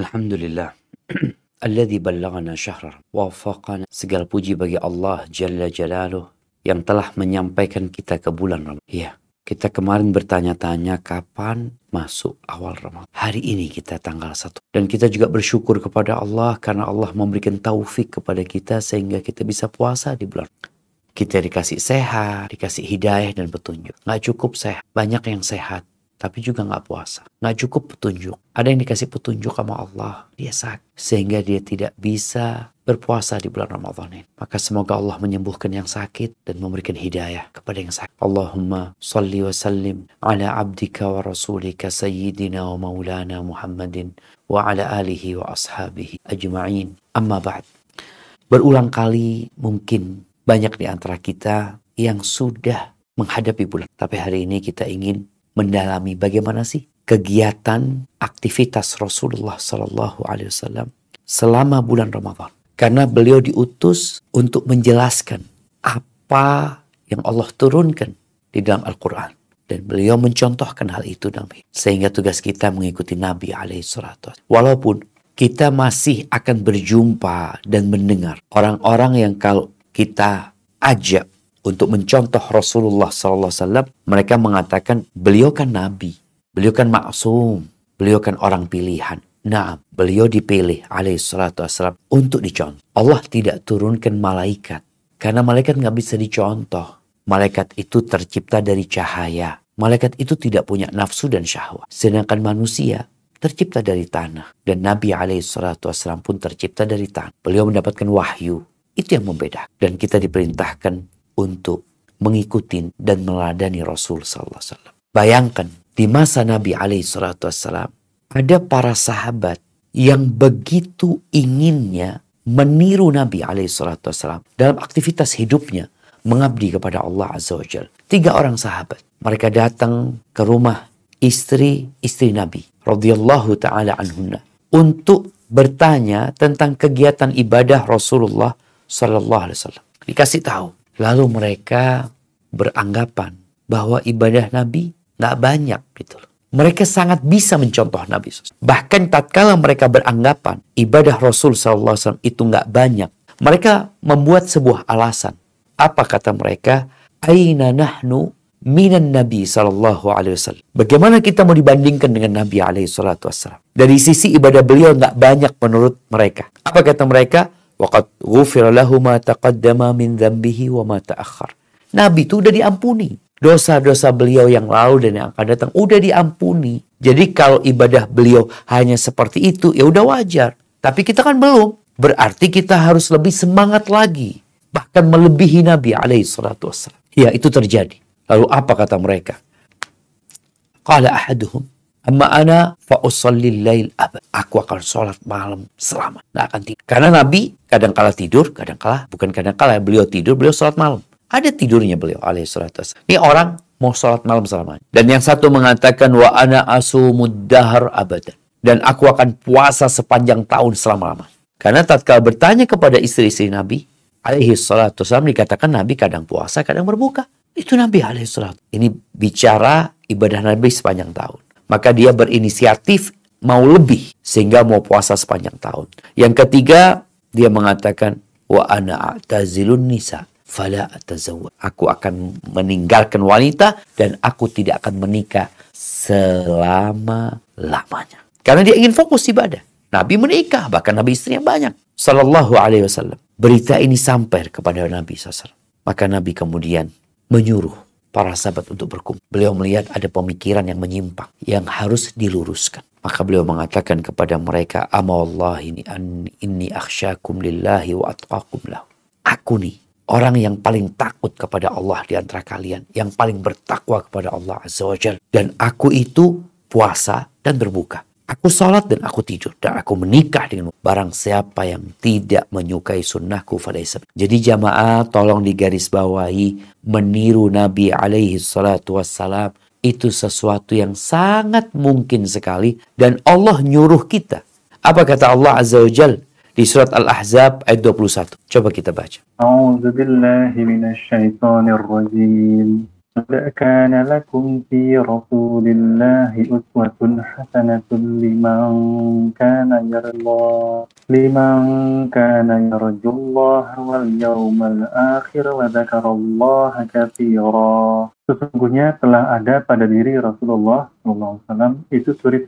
Alhamdulillah. Alladhi ballagana syahrar. Wafaqana. Segala puji bagi Allah Jalla Jalaluh yang telah menyampaikan kita ke bulan Ramadan. Iya, kita kemarin bertanya-tanya kapan masuk awal Ramadan. Hari ini kita tanggal 1. Dan kita juga bersyukur kepada Allah karena Allah memberikan taufik kepada kita sehingga kita bisa puasa di bulan kita dikasih sehat, dikasih hidayah dan petunjuk. Nggak cukup sehat, banyak yang sehat tapi juga nggak puasa. Nggak cukup petunjuk. Ada yang dikasih petunjuk sama Allah, dia sakit. Sehingga dia tidak bisa berpuasa di bulan Ramadan ini. Maka semoga Allah menyembuhkan yang sakit dan memberikan hidayah kepada yang sakit. Allahumma salli wa sallim ala abdika wa rasulika sayyidina wa maulana Muhammadin wa ala alihi wa ashabihi ajma'in. Amma ba'd. Berulang kali mungkin banyak di antara kita yang sudah menghadapi bulan. Tapi hari ini kita ingin mendalami bagaimana sih kegiatan aktivitas Rasulullah Sallallahu Alaihi Wasallam selama bulan Ramadan. Karena beliau diutus untuk menjelaskan apa yang Allah turunkan di dalam Al-Quran. Dan beliau mencontohkan hal itu dalam hidup. Sehingga tugas kita mengikuti Nabi alaihi Walaupun kita masih akan berjumpa dan mendengar orang-orang yang kalau kita ajak untuk mencontoh Rasulullah SAW, mereka mengatakan beliau kan nabi, beliau kan maksum, beliau kan orang pilihan. Nah, beliau dipilih alaihissalatu wassalam untuk dicontoh. Allah tidak turunkan malaikat. Karena malaikat nggak bisa dicontoh. Malaikat itu tercipta dari cahaya. Malaikat itu tidak punya nafsu dan syahwat. Sedangkan manusia tercipta dari tanah. Dan Nabi alaihissalatu wassalam pun tercipta dari tanah. Beliau mendapatkan wahyu. Itu yang membedakan. Dan kita diperintahkan untuk mengikuti dan meladani Rasul sallallahu alaihi wasallam. Bayangkan di masa Nabi alaihi wasallam ada para sahabat yang begitu inginnya meniru Nabi alaihi wasallam dalam aktivitas hidupnya mengabdi kepada Allah azza wajal. Tiga orang sahabat, mereka datang ke rumah istri-istri Nabi radhiyallahu taala anhunna untuk bertanya tentang kegiatan ibadah Rasulullah sallallahu alaihi wasallam. Dikasih tahu Lalu mereka beranggapan bahwa ibadah Nabi nggak banyak gitu Mereka sangat bisa mencontoh Nabi. Bahkan tatkala mereka beranggapan ibadah Rasul SAW itu nggak banyak, mereka membuat sebuah alasan. Apa kata mereka? Aina nahnu minan Nabi Sallallahu Alaihi Wasallam. Bagaimana kita mau dibandingkan dengan Nabi Alaihi Wasallam? Dari sisi ibadah beliau nggak banyak menurut mereka. Apa kata mereka? Waqad ghufira lahu ma taqaddama min dhanbihi wa ma. Nabi itu udah diampuni. Dosa-dosa beliau yang lalu dan yang akan datang udah diampuni. Jadi kalau ibadah beliau hanya seperti itu, ya udah wajar. Tapi kita kan belum. Berarti kita harus lebih semangat lagi. Bahkan melebihi Nabi alaihi salatu wassalam. Ya, itu terjadi. Lalu apa kata mereka? Qala ahaduhum Amma ana fa lail abad. Aku akan sholat malam selama. Nggak akan tidur. Karena Nabi kadang kala tidur, kadang kala bukan kadang kala beliau tidur, beliau sholat malam. Ada tidurnya beliau alaihissalatu Ini orang mau sholat malam selama. Dan yang satu mengatakan wa ana asumud abadan. Dan aku akan puasa sepanjang tahun selama-lama. Karena tatkala bertanya kepada istri-istri Nabi, alaihi salatu dikatakan Nabi kadang puasa, kadang berbuka. Itu Nabi alaihi Ini bicara ibadah Nabi sepanjang tahun maka dia berinisiatif mau lebih sehingga mau puasa sepanjang tahun. Yang ketiga, dia mengatakan wa ana a'tazilun nisa fala atazawwaj. Aku akan meninggalkan wanita dan aku tidak akan menikah selama-lamanya. Karena dia ingin fokus ibadah. Nabi menikah, bahkan Nabi istrinya banyak. Sallallahu alaihi wasallam. Berita ini sampai kepada Nabi SAW. Maka Nabi kemudian menyuruh para sahabat untuk berkumpul. Beliau melihat ada pemikiran yang menyimpang yang harus diluruskan. Maka beliau mengatakan kepada mereka, Ama Allah ini an, inni akhsyakum lillahi wa atqakum lahu. Aku nih orang yang paling takut kepada Allah di antara kalian, yang paling bertakwa kepada Allah Azza wa. Dan aku itu puasa dan berbuka. Aku sholat dan aku tidur. Dan aku menikah dengan barang siapa yang tidak menyukai sunnahku. Jadi jamaah tolong digarisbawahi meniru Nabi alaihi salatu wassalam itu sesuatu yang sangat mungkin sekali dan Allah nyuruh kita. Apa kata Allah Azza wa Jal di surat Al-Ahzab ayat 21. Coba kita baca. كان لكم في رسول الله أسوة حسنة لمن كان يرجو لمن كان يرجو الله واليوم الآخر وذكر الله كثيرا Sesungguhnya telah ada pada diri Rasulullah SAW itu suri,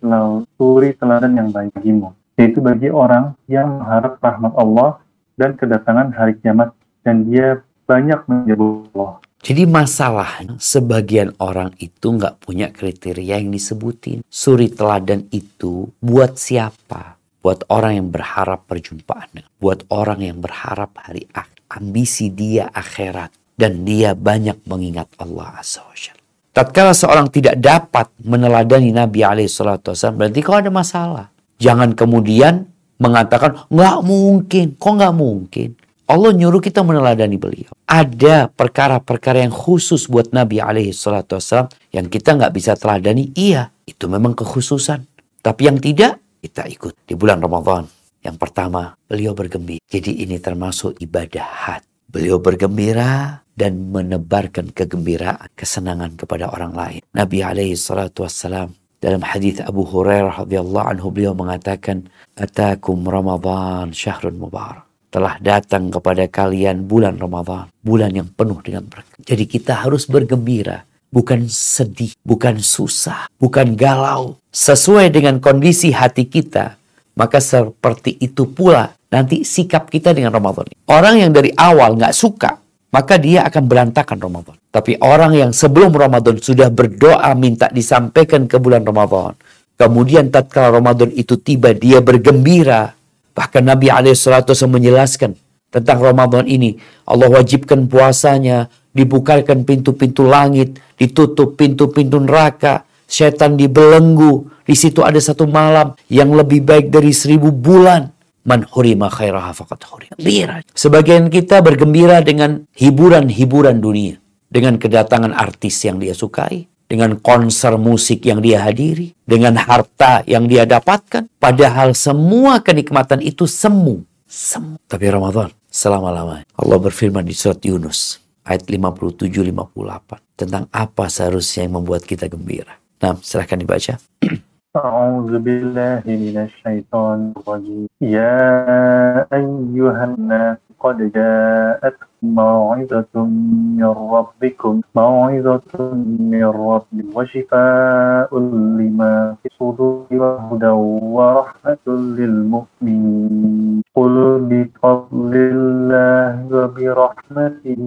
suri teladan yang baik bagimu, yaitu bagi orang yang mengharap rahmat Allah dan kedatangan hari kiamat dan dia banyak menyebut Allah. Jadi masalahnya sebagian orang itu nggak punya kriteria yang disebutin. Suri teladan itu buat siapa? Buat orang yang berharap perjumpaan. Buat orang yang berharap hari akhir. Ambisi dia akhirat. Dan dia banyak mengingat Allah Azza Tatkala seorang tidak dapat meneladani Nabi SAW, berarti kau ada masalah. Jangan kemudian mengatakan, nggak mungkin. Kok nggak mungkin? Allah nyuruh kita meneladani beliau. Ada perkara-perkara yang khusus buat Nabi alaihi salatu wassalam yang kita nggak bisa teladani. Iya, itu memang kekhususan. Tapi yang tidak, kita ikut di bulan Ramadan. Yang pertama, beliau bergembira. Jadi ini termasuk ibadah hati. Beliau bergembira dan menebarkan kegembiraan, kesenangan kepada orang lain. Nabi alaihi salatu wassalam dalam hadis Abu Hurairah radhiyallahu anhu beliau mengatakan, "Atakum Ramadan syahrun mubarak." Telah datang kepada kalian bulan Ramadan, bulan yang penuh dengan berkah. Jadi kita harus bergembira, bukan sedih, bukan susah, bukan galau. Sesuai dengan kondisi hati kita, maka seperti itu pula nanti sikap kita dengan Ramadan. Orang yang dari awal nggak suka, maka dia akan berantakan Ramadan. Tapi orang yang sebelum Ramadan sudah berdoa minta disampaikan ke bulan Ramadan, kemudian tatkala Ramadan itu tiba dia bergembira, Bahkan Nabi SAW menjelaskan tentang Ramadan ini. Allah wajibkan puasanya, dibukakan pintu-pintu langit, ditutup pintu-pintu neraka, setan dibelenggu. Di situ ada satu malam yang lebih baik dari seribu bulan. Man hurima khairaha faqad hurima. Sebagian kita bergembira dengan hiburan-hiburan dunia. Dengan kedatangan artis yang dia sukai dengan konser musik yang dia hadiri, dengan harta yang dia dapatkan. Padahal semua kenikmatan itu semu. Semu. Tapi Ramadan selama-lamanya. Allah berfirman di surat Yunus ayat 57-58 tentang apa seharusnya yang membuat kita gembira. Nah, silahkan dibaca. أعوذ بالله من الشيطان الرجيم يا أيها الناس قد جاءتكم موعظة من ربكم موعظة من ربكم وشفاء لما في الصدور وهدى ورحمة للمؤمنين. قل بفضل الله وبرحمته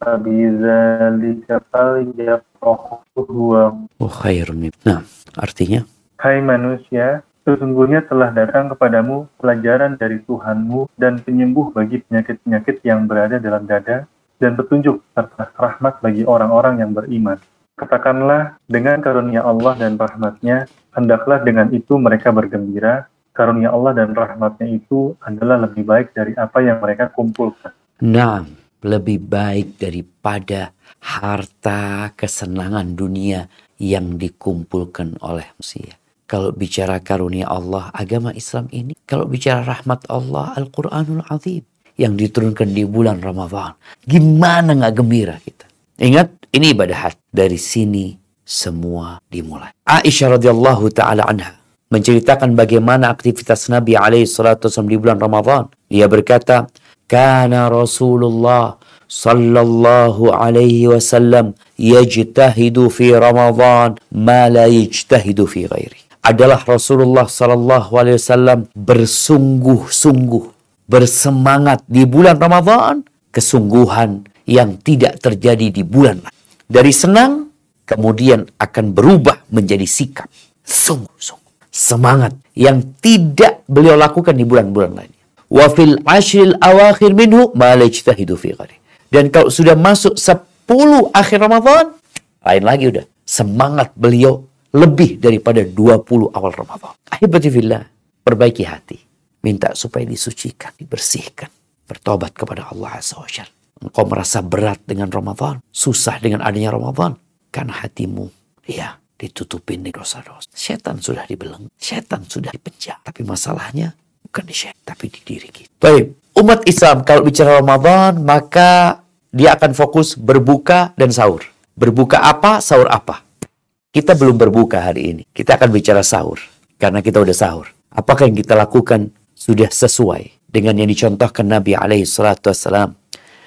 فبذلك فليفرحوا هو خير نعم artinya Hai manusia, sesungguhnya telah datang kepadamu pelajaran dari Tuhanmu dan penyembuh bagi penyakit-penyakit yang berada dalam dada dan petunjuk serta rahmat bagi orang-orang yang beriman. Katakanlah, dengan karunia Allah dan rahmatnya, hendaklah dengan itu mereka bergembira. Karunia Allah dan rahmatnya itu adalah lebih baik dari apa yang mereka kumpulkan. Nah, lebih baik daripada harta kesenangan dunia yang dikumpulkan oleh manusia. Kalau bicara karunia Allah, agama Islam ini. Kalau bicara rahmat Allah, Al-Quranul Azim. Yang diturunkan di bulan Ramadhan. Gimana nggak gembira kita? Ingat, ini ibadah hati. Dari sini semua dimulai. Aisyah radhiyallahu taala anha menceritakan bagaimana aktivitas Nabi alaihi salatu di bulan Ramadhan. Dia berkata, "Kana Rasulullah sallallahu alaihi wasallam yajtahidu fi Ramadhan ma la yajtahidu fi ghairi." Adalah Rasulullah Wasallam bersungguh-sungguh bersemangat di bulan Ramadan kesungguhan yang tidak terjadi di bulan lain. Dari senang kemudian akan berubah menjadi sikap sungguh-sungguh semangat yang tidak beliau lakukan di bulan-bulan lainnya. Wa fil ashril awakhir minhu ma fi Dan kalau sudah masuk 10 akhir Ramadan, lain lagi udah. Semangat beliau lebih daripada 20 awal Ramadan. Ahibatifillah, perbaiki hati. Minta supaya disucikan, dibersihkan. Bertobat kepada Allah Azza wa Engkau merasa berat dengan Ramadan, susah dengan adanya Ramadan. Karena hatimu, ya, ditutupin di dosa-dosa. Setan sudah dibeleng, setan sudah dipenjara. Tapi masalahnya bukan di setan, tapi di diri kita. Baik, umat Islam kalau bicara Ramadan, maka dia akan fokus berbuka dan sahur. Berbuka apa, sahur apa. Kita belum berbuka hari ini. Kita akan bicara sahur. Karena kita udah sahur. Apakah yang kita lakukan sudah sesuai dengan yang dicontohkan Nabi alaihi salatu wassalam.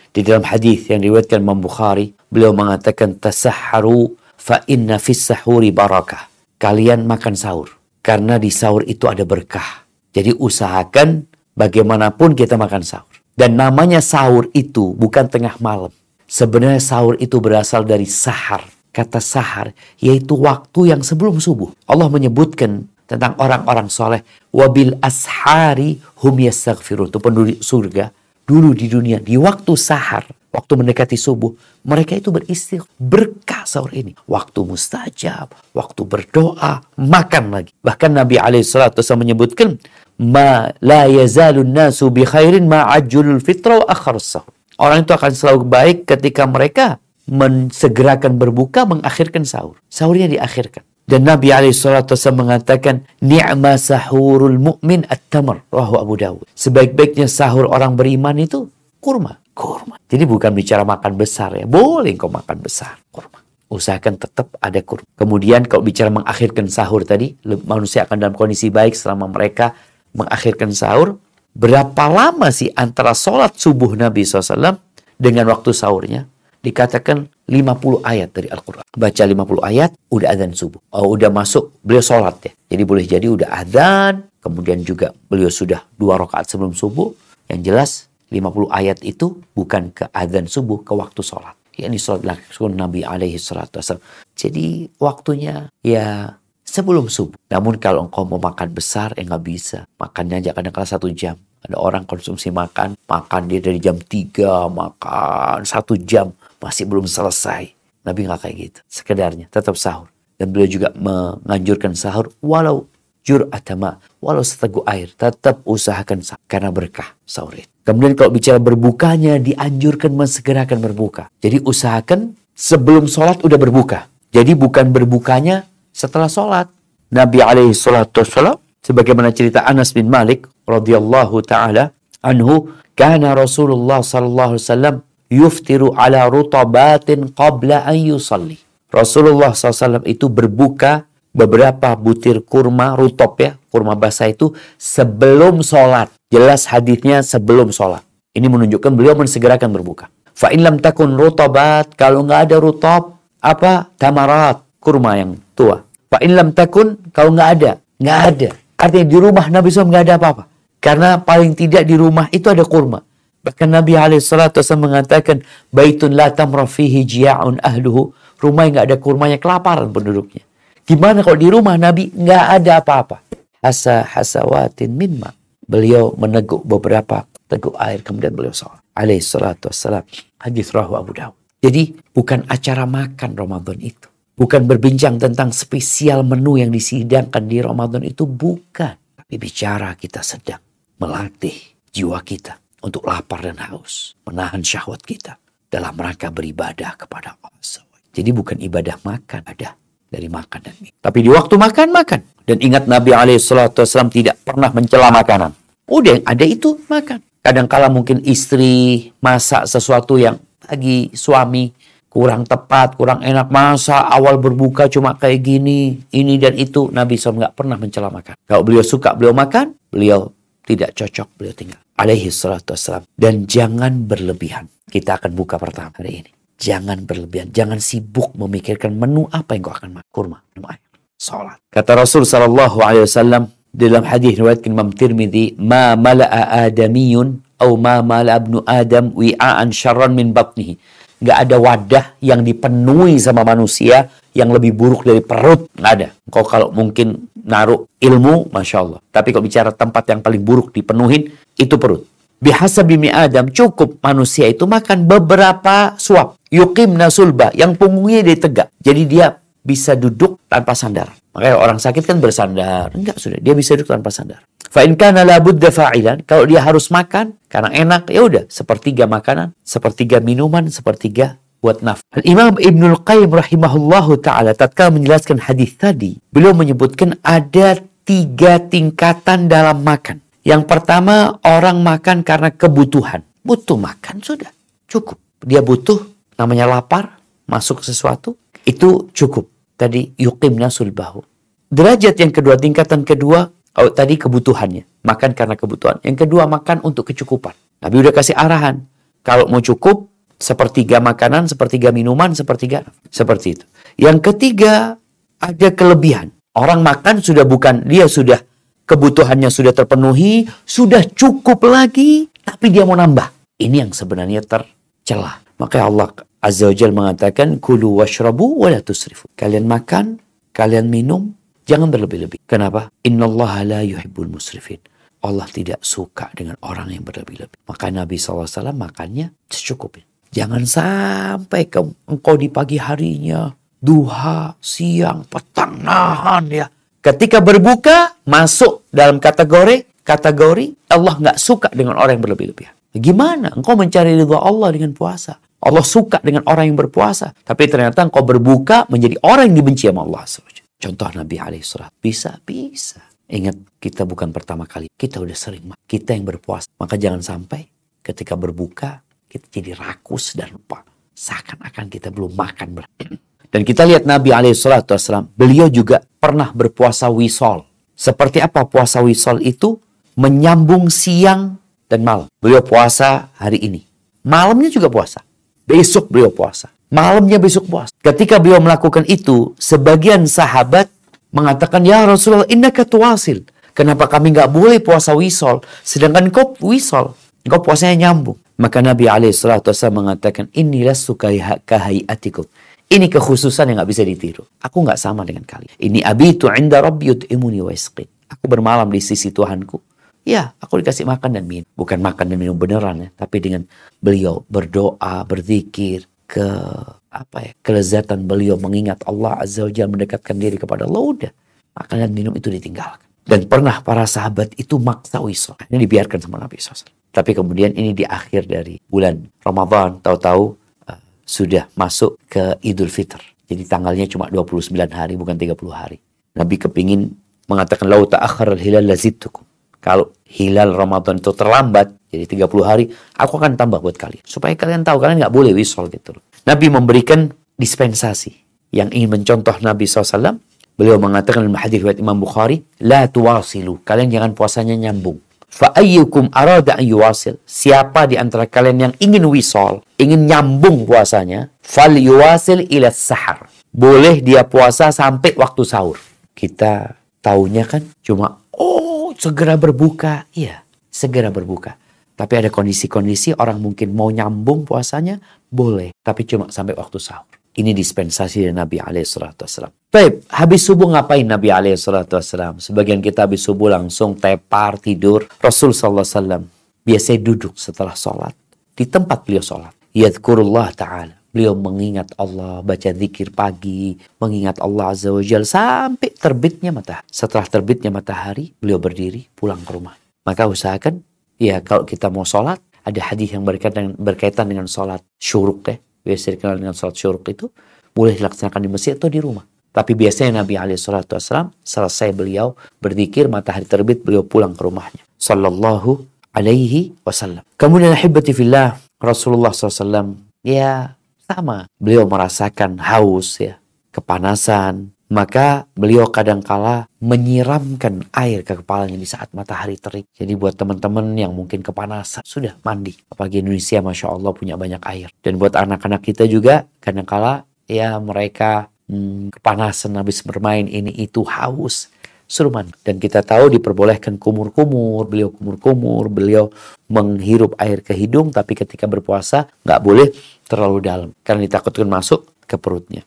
Di dalam hadis yang diriwayatkan Imam Bukhari, beliau mengatakan tasahharu fa inna fis sahuri barakah. Kalian makan sahur karena di sahur itu ada berkah. Jadi usahakan bagaimanapun kita makan sahur. Dan namanya sahur itu bukan tengah malam. Sebenarnya sahur itu berasal dari sahar. Kata sahar yaitu waktu yang sebelum subuh. Allah menyebutkan tentang orang-orang soleh. Wabil ashari hum yastaghfirun. Itu penduduk surga. Dulu di dunia, di waktu sahar, waktu mendekati subuh, mereka itu beristighfar. Berkah sahur ini. Waktu mustajab, waktu berdoa, makan lagi. Bahkan Nabi SAW menyebutkan, Ma la yazalun nasu bi khairin ma ajulul fitra wa sahur. Orang itu akan selalu baik ketika mereka mensegerakan berbuka, mengakhirkan sahur. Sahurnya diakhirkan. Dan Nabi SAW mengatakan, Ni'ma sahurul mu'min at-tamar. Rahu Abu Dawud. Sebaik-baiknya sahur orang beriman itu kurma. Kurma. Jadi bukan bicara makan besar ya. Boleh kau makan besar. Kurma. Usahakan tetap ada kurma. Kemudian kalau bicara mengakhirkan sahur tadi, manusia akan dalam kondisi baik selama mereka mengakhirkan sahur. Berapa lama sih antara sholat subuh Nabi SAW dengan waktu sahurnya? Dikatakan 50 ayat dari Al-Quran. Baca 50 ayat, udah adzan subuh. Oh, udah masuk, beliau sholat ya. Jadi boleh jadi udah adzan, kemudian juga beliau sudah dua rakaat sebelum subuh. Yang jelas 50 ayat itu bukan ke adzan subuh, ke waktu sholat. Ini sholat langsung Nabi alaihi salatu Jadi waktunya ya sebelum subuh. Namun kalau engkau mau makan besar, ya nggak bisa. Makannya aja kadang-kadang satu jam. Ada orang konsumsi makan, makan dia dari jam 3, makan satu jam masih belum selesai. Nabi nggak kayak gitu. Sekedarnya tetap sahur. Dan beliau juga menganjurkan sahur walau jur atama, walau seteguk air. Tetap usahakan sahur. Karena berkah sahur itu. Kemudian kalau bicara berbukanya, dianjurkan mensegerakan berbuka. Jadi usahakan sebelum sholat udah berbuka. Jadi bukan berbukanya setelah sholat. Nabi alaihi salatu wassalam, sebagaimana cerita Anas bin Malik radhiyallahu taala anhu, kana Rasulullah sallallahu alaihi wasallam yuftiru ala rutabatin qabla an yusalli. Rasulullah SAW itu berbuka beberapa butir kurma rutop ya, kurma basah itu sebelum sholat. Jelas hadisnya sebelum sholat. Ini menunjukkan beliau mensegerakan berbuka. Fa in lam takun rutabat, kalau nggak ada rutop, apa? Tamarat, kurma yang tua. Fa in lam takun, kalau nggak ada, nggak ada. Artinya di rumah Nabi SAW nggak ada apa-apa. Karena paling tidak di rumah itu ada kurma. Bahkan Nabi SAW mengatakan, Baitun la tamra fihi jia'un ahluhu. Rumah yang nggak ada kurmanya, kelaparan penduduknya. Gimana kalau di rumah Nabi nggak ada apa-apa? Hasa hasawatin minma. Beliau meneguk beberapa teguk air, kemudian beliau sholat. Alaihi salatu wassalam. Hadis rahu Abu Dawud. Jadi bukan acara makan Ramadan itu. Bukan berbincang tentang spesial menu yang disidangkan di Ramadan itu. Bukan. Tapi bicara kita sedang melatih jiwa kita untuk lapar dan haus, menahan syahwat kita dalam rangka beribadah kepada Allah. Jadi bukan ibadah makan, ada dari makan dan minum. Tapi di waktu makan, makan. Dan ingat Nabi SAW tidak pernah mencela makanan. Udah yang ada itu makan. Kadang kala mungkin istri masak sesuatu yang lagi suami kurang tepat, kurang enak masa awal berbuka cuma kayak gini, ini dan itu. Nabi SAW nggak pernah mencela makan. Kalau beliau suka beliau makan, beliau tidak cocok beliau tinggal. Alaihi salatu wassalam. Dan jangan berlebihan. Kita akan buka pertama hari ini. Jangan berlebihan. Jangan sibuk memikirkan menu apa yang kau akan makan. Kurma, minum air, salat. Kata Rasul sallallahu alaihi wasallam dalam hadis riwayat Imam Tirmidzi, "Ma mala'a adamiyun atau ma mala'a ibnu Adam wi'an syarran min batnihi." Gak ada wadah yang dipenuhi sama manusia yang lebih buruk dari perut. Nggak ada. Kau kalau mungkin naruh ilmu, Masya Allah. Tapi kalau bicara tempat yang paling buruk dipenuhin, itu perut. Bihasa bimi Adam, cukup manusia itu makan beberapa suap. Yukim nasulba, yang punggungnya dia tegak. Jadi dia bisa duduk tanpa sandar. Makanya orang sakit kan bersandar. Enggak, sudah. Dia bisa duduk tanpa sandar. Fa'in kana labudda fa'ilan. Kalau dia harus makan, karena enak, ya udah. Sepertiga makanan, sepertiga minuman, sepertiga buat naf. Imam Ibnul Qayyim rahimahullahu taala tatkala menjelaskan hadis tadi, beliau menyebutkan ada tiga tingkatan dalam makan. Yang pertama orang makan karena kebutuhan. Butuh makan sudah cukup. Dia butuh namanya lapar, masuk sesuatu, itu cukup. Tadi yuqimna sulbahu. Derajat yang kedua, tingkatan kedua, oh, tadi kebutuhannya. Makan karena kebutuhan. Yang kedua, makan untuk kecukupan. Nabi udah kasih arahan. Kalau mau cukup, sepertiga makanan, sepertiga minuman, sepertiga. Seperti itu. Yang ketiga, ada kelebihan. Orang makan sudah bukan, dia sudah kebutuhannya sudah terpenuhi, sudah cukup lagi, tapi dia mau nambah. Ini yang sebenarnya tercelah. Maka Allah Azza wa Jal mengatakan, Kulu washrabu wa. Kalian makan, kalian minum, jangan berlebih-lebih. Kenapa? Inna Allah la yuhibbul musrifin. Allah tidak suka dengan orang yang berlebih-lebih. Maka Nabi SAW makannya secukupnya. Jangan sampai ke, engkau di pagi harinya, duha, siang, petang, nahan ya. Ketika berbuka, masuk dalam kategori, kategori Allah nggak suka dengan orang yang berlebih-lebihan. Gimana? Engkau mencari ridha Allah dengan puasa. Allah suka dengan orang yang berpuasa. Tapi ternyata engkau berbuka menjadi orang yang dibenci sama Allah. Contoh Nabi alaihissalam. Bisa, bisa. Ingat, kita bukan pertama kali. Kita udah sering. Kita yang berpuasa. Maka jangan sampai ketika berbuka, kita jadi rakus dan lupa. Seakan-akan kita belum makan. Dan kita lihat Nabi SAW, beliau juga pernah berpuasa wisol. Seperti apa puasa wisol itu? Menyambung siang dan malam. Beliau puasa hari ini. Malamnya juga puasa. Besok beliau puasa. Malamnya besok puasa. Ketika beliau melakukan itu, sebagian sahabat mengatakan, Ya Rasulullah, innaka tuwasil. Kenapa kami nggak boleh puasa wisol? Sedangkan kau wisol. Kau puasanya nyambung. Maka Nabi SAW mengatakan, Inilah sukai kahayatikum. Ini kekhususan yang nggak bisa ditiru. Aku nggak sama dengan kalian. Ini abitu inda rabbi yut'imuni wa isqin. Aku bermalam di sisi Tuhanku. Ya, aku dikasih makan dan minum. Bukan makan dan minum beneran ya. Tapi dengan beliau berdoa, berzikir, ke apa ya kelezatan beliau mengingat Allah azza wajalla mendekatkan diri kepada Allah udah makanan minum itu ditinggalkan dan pernah para sahabat itu maksa wisol ini dibiarkan sama Nabi SAW tapi kemudian ini di akhir dari bulan Ramadan tahu-tahu uh, sudah masuk ke Idul Fitr jadi tanggalnya cuma 29 hari bukan 30 hari Nabi kepingin mengatakan lau ta'akhir al-hilal lazidtukum kalau hilal Ramadan itu terlambat jadi 30 hari, aku akan tambah buat kalian. Supaya kalian tahu, kalian nggak boleh wisol gitu. Nabi memberikan dispensasi. Yang ingin mencontoh Nabi SAW, beliau mengatakan dalam hadis Imam Bukhari, La tuwasilu, kalian jangan puasanya nyambung. Fa'ayyukum arada an yuwasil. Siapa di antara kalian yang ingin wisol, ingin nyambung puasanya, fal yuwasil ila sahar. Boleh dia puasa sampai waktu sahur. Kita taunya kan cuma, oh segera berbuka. Iya, segera berbuka. Tapi ada kondisi-kondisi orang mungkin mau nyambung puasanya, boleh. Tapi cuma sampai waktu sahur. Ini dispensasi dari Nabi SAW. Baik, habis subuh ngapain Nabi SAW? Sebagian kita habis subuh langsung tepar, tidur. Rasul SAW biasanya duduk setelah sholat. Di tempat beliau sholat. Yadkurullah ta'ala. Beliau mengingat Allah, baca zikir pagi, mengingat Allah Azza wa Jal sampai terbitnya matahari. Setelah terbitnya matahari, beliau berdiri pulang ke rumah. Maka usahakan Ya kalau kita mau sholat, ada hadis yang berkaitan, berkaitan dengan sholat syuruk ya. Biasa dikenal dengan sholat syuruk itu boleh dilaksanakan di masjid atau di rumah. Tapi biasanya Nabi SAW selesai beliau berzikir matahari terbit beliau pulang ke rumahnya. Sallallahu alaihi wasallam. Kemudian ahibati fillah Rasulullah SAW ya sama. Beliau merasakan haus ya, kepanasan, maka beliau kadangkala menyiramkan air ke kepalanya di saat matahari terik. Jadi buat teman-teman yang mungkin kepanasan, sudah mandi. Apalagi Indonesia Masya Allah punya banyak air. Dan buat anak-anak kita juga kadangkala ya mereka hmm, kepanasan habis bermain ini itu haus. Suruh mandi. Dan kita tahu diperbolehkan kumur-kumur, beliau kumur-kumur, beliau menghirup air ke hidung, tapi ketika berpuasa nggak boleh terlalu dalam. Karena ditakutkan masuk ke perutnya.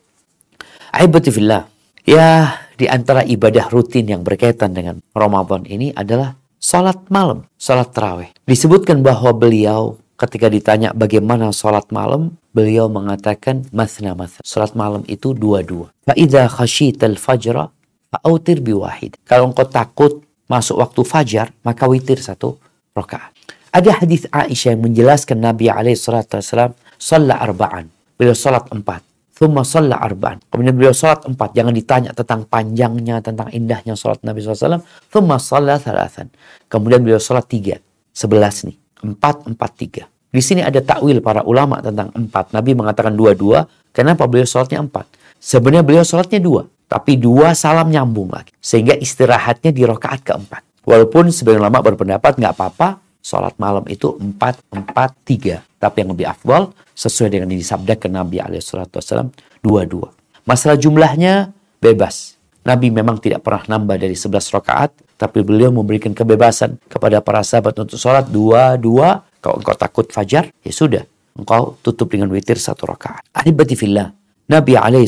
Aibatifillah Ya, di antara ibadah rutin yang berkaitan dengan Ramadan ini adalah sholat malam, sholat terawih. Disebutkan bahwa beliau ketika ditanya bagaimana sholat malam, beliau mengatakan mathna mathna. Sholat malam itu dua-dua. Fa'idha khashital fajra fa'autir biwahid. Kalau engkau takut masuk waktu fajar, maka witir satu rakaat. Ada hadis Aisyah yang menjelaskan Nabi SAW sholat arba'an. Beliau sholat empat. Thumma sholat arba'an. Kemudian beliau sholat empat. Jangan ditanya tentang panjangnya, tentang indahnya sholat Nabi SAW. Thumma sholat thalathan. Kemudian beliau sholat tiga. Sebelas nih. Empat, empat, tiga. Di sini ada takwil para ulama tentang empat. Nabi mengatakan dua-dua. Kenapa beliau sholatnya empat? Sebenarnya beliau sholatnya dua. Tapi dua salam nyambung lagi. Sehingga istirahatnya di rokaat keempat. Walaupun sebagian ulama berpendapat nggak apa-apa. Sholat malam itu empat, empat, tiga. Tapi yang lebih afdal sesuai dengan yang disabdakan Nabi SAW dua-dua. Masalah jumlahnya bebas. Nabi memang tidak pernah nambah dari 11 rakaat, tapi beliau memberikan kebebasan kepada para sahabat untuk sholat dua-dua kalau engkau takut fajar, ya sudah. Engkau tutup dengan witir satu rakaat. Ahibati fillah. Nabi alaihi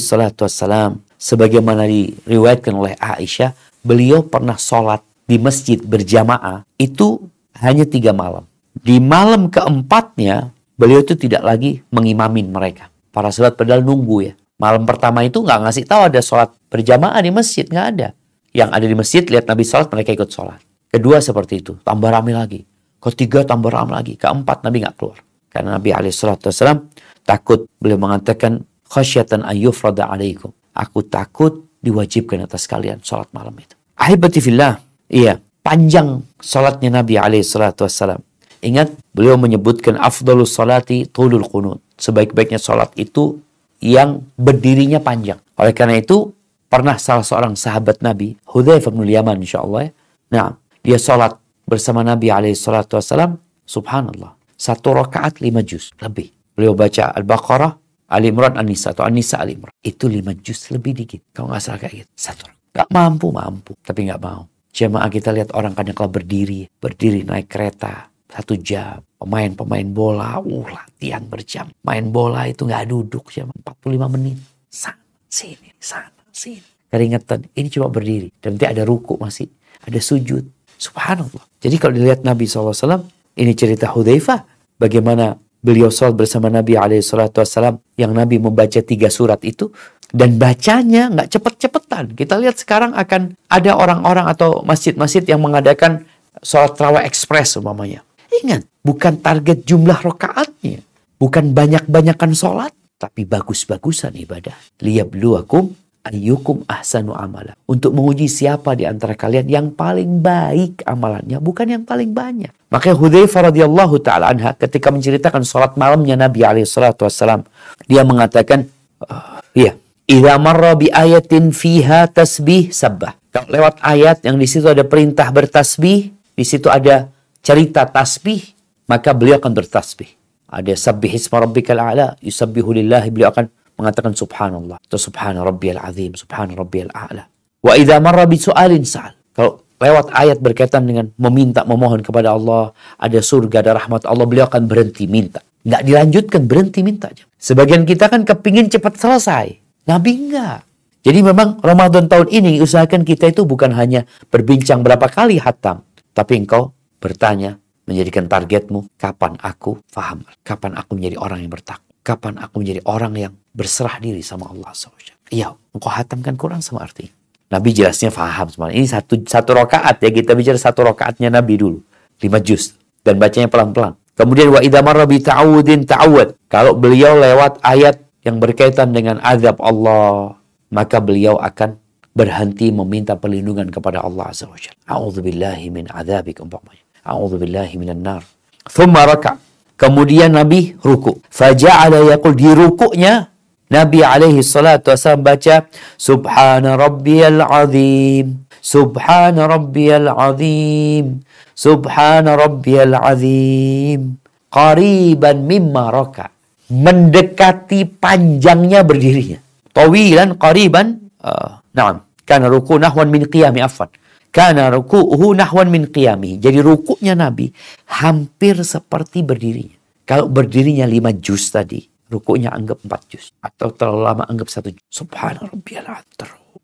sebagaimana diriwayatkan oleh Aisyah, beliau pernah sholat di masjid berjamaah itu hanya tiga malam. Di malam keempatnya, beliau itu tidak lagi mengimamin mereka. Para sahabat padahal nunggu ya. Malam pertama itu nggak ngasih tahu ada sholat berjamaah di masjid, nggak ada. Yang ada di masjid, lihat Nabi sholat, mereka ikut sholat. Kedua seperti itu, tambah rame lagi. Ketiga tambah ram lagi. Keempat Nabi nggak keluar. Karena Nabi SAW takut. Beliau mengatakan, khasyatan ayyufrada alaikum. Aku takut diwajibkan atas kalian sholat malam itu. Ahibati fillah. Iya, panjang sholatnya Nabi SAW. Ingat, beliau menyebutkan afdalus salati tulul qunut. Sebaik-baiknya sholat itu yang berdirinya panjang. Oleh karena itu, pernah salah seorang sahabat Nabi, Hudzaifah bin Yaman insyaAllah ya. Nah, dia sholat bersama Nabi alaihi salatu wasallam, subhanallah, satu rakaat lima juz lebih. Beliau baca Al-Baqarah, Ali Imran, An-Nisa atau An-Nisa Ali Imran. Itu lima juz lebih dikit. Kalau nggak salah kayak gitu. Satu. Gak mampu, mampu. Tapi nggak mau. Jemaah kita lihat orang kadang kala berdiri. Berdiri naik kereta. Satu jam. Pemain-pemain bola. Uh, latihan berjam. Main bola itu nggak duduk. Jam 45 menit. Sana, sini, sana, sini. Keringetan. Ini cuma berdiri. Dan nanti ada ruku masih. Ada sujud. Subhanallah. Jadi kalau dilihat Nabi SAW, ini cerita Hudzaifah. Bagaimana beliau sholat bersama Nabi SAW yang Nabi membaca tiga surat itu. Dan bacanya nggak cepet-cepetan. Kita lihat sekarang akan ada orang-orang atau masjid-masjid yang mengadakan sholat terawih ekspres umpamanya. Ingat, bukan target jumlah rokaatnya. Bukan banyak-banyakan sholat. Tapi bagus-bagusan ibadah. Liyabluwakum ayyukum ahsanu amala. Untuk menguji siapa di antara kalian yang paling baik amalannya, bukan yang paling banyak. Makanya Hudzaifah radhiyallahu taala anha ketika menceritakan salat malamnya Nabi alaihi salatu wasallam, dia mengatakan, uh, ya, idza marra bi ayatin fiha tasbih sabbah. Kalau lewat ayat yang di situ ada perintah bertasbih, di situ ada cerita tasbih, maka beliau akan bertasbih. Ada sabbih isma rabbikal a'la, yusabbihu lillahi, beliau akan mengatakan subhanallah atau subhana rabbiyal azim, subhana rabbiyal a'la. Wa idza marra bi su'alin sa'al. Kalau lewat ayat berkaitan dengan meminta, memohon kepada Allah, ada surga, ada rahmat Allah, beliau akan berhenti minta. Nggak dilanjutkan, berhenti minta aja. Sebagian kita kan kepingin cepat selesai. Nabi enggak. Jadi memang Ramadan tahun ini usahakan kita itu bukan hanya berbincang berapa kali hatam. Tapi engkau bertanya, menjadikan targetmu, kapan aku faham, kapan aku menjadi orang yang bertakwa. Kapan aku menjadi orang yang berserah diri sama Allah SWT. Iya, engkau hatamkan Quran sama arti. Nabi jelasnya faham semuanya. Ini satu satu rakaat ya kita bicara satu rakaatnya Nabi dulu, lima juz dan bacanya pelan-pelan. Kemudian wa bi ta'awudin ta'awud. Kalau beliau lewat ayat yang berkaitan dengan azab Allah, maka beliau akan berhenti meminta perlindungan kepada Allah Azza wa Jalla. A'udzubillahi min adzabik umpamanya. A'udzubillahi minan nar. Thumma raka' Kemudian Nabi ruku. Faja'ala yaqul di rukuknya Nabi alaihi salatu wasallam baca Subhana rabbiyal azim Subhana rabbiyal azim Subhana rabbiyal azim Qariban mimma raka Mendekati panjangnya berdirinya Tawilan qariban uh, Naam Karena ruku nahwan min qiyami afan karena ruku'uhu nahwan min qiyami. Jadi rukuknya Nabi hampir seperti berdirinya. Kalau berdirinya lima juz tadi, rukuknya anggap empat juz. Atau terlalu lama anggap satu juz. Subhanallah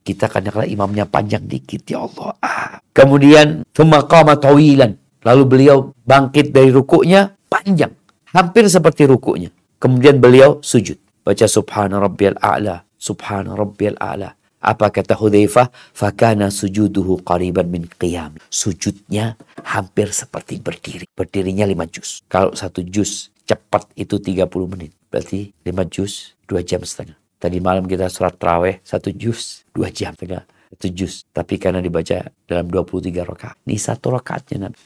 Kita kadang-kadang imamnya panjang dikit, ya Allah. Ah. Kemudian, thumma tawilan. Lalu beliau bangkit dari rukuknya panjang. Hampir seperti rukuknya. Kemudian beliau sujud. Baca subhana rabbiyal a'la. Subhana rabbiyal a'la. Apa kata Hudzaifah? Fakana sujuduhu qariban min qiyam. Sujudnya hampir seperti berdiri. Berdirinya lima juz. Kalau satu juz cepat itu 30 menit. Berarti lima juz dua jam setengah. Tadi malam kita sholat terawih satu juz dua jam setengah. Satu juz. Tapi karena dibaca dalam 23 rakaat. Ini satu rakaatnya Nabi.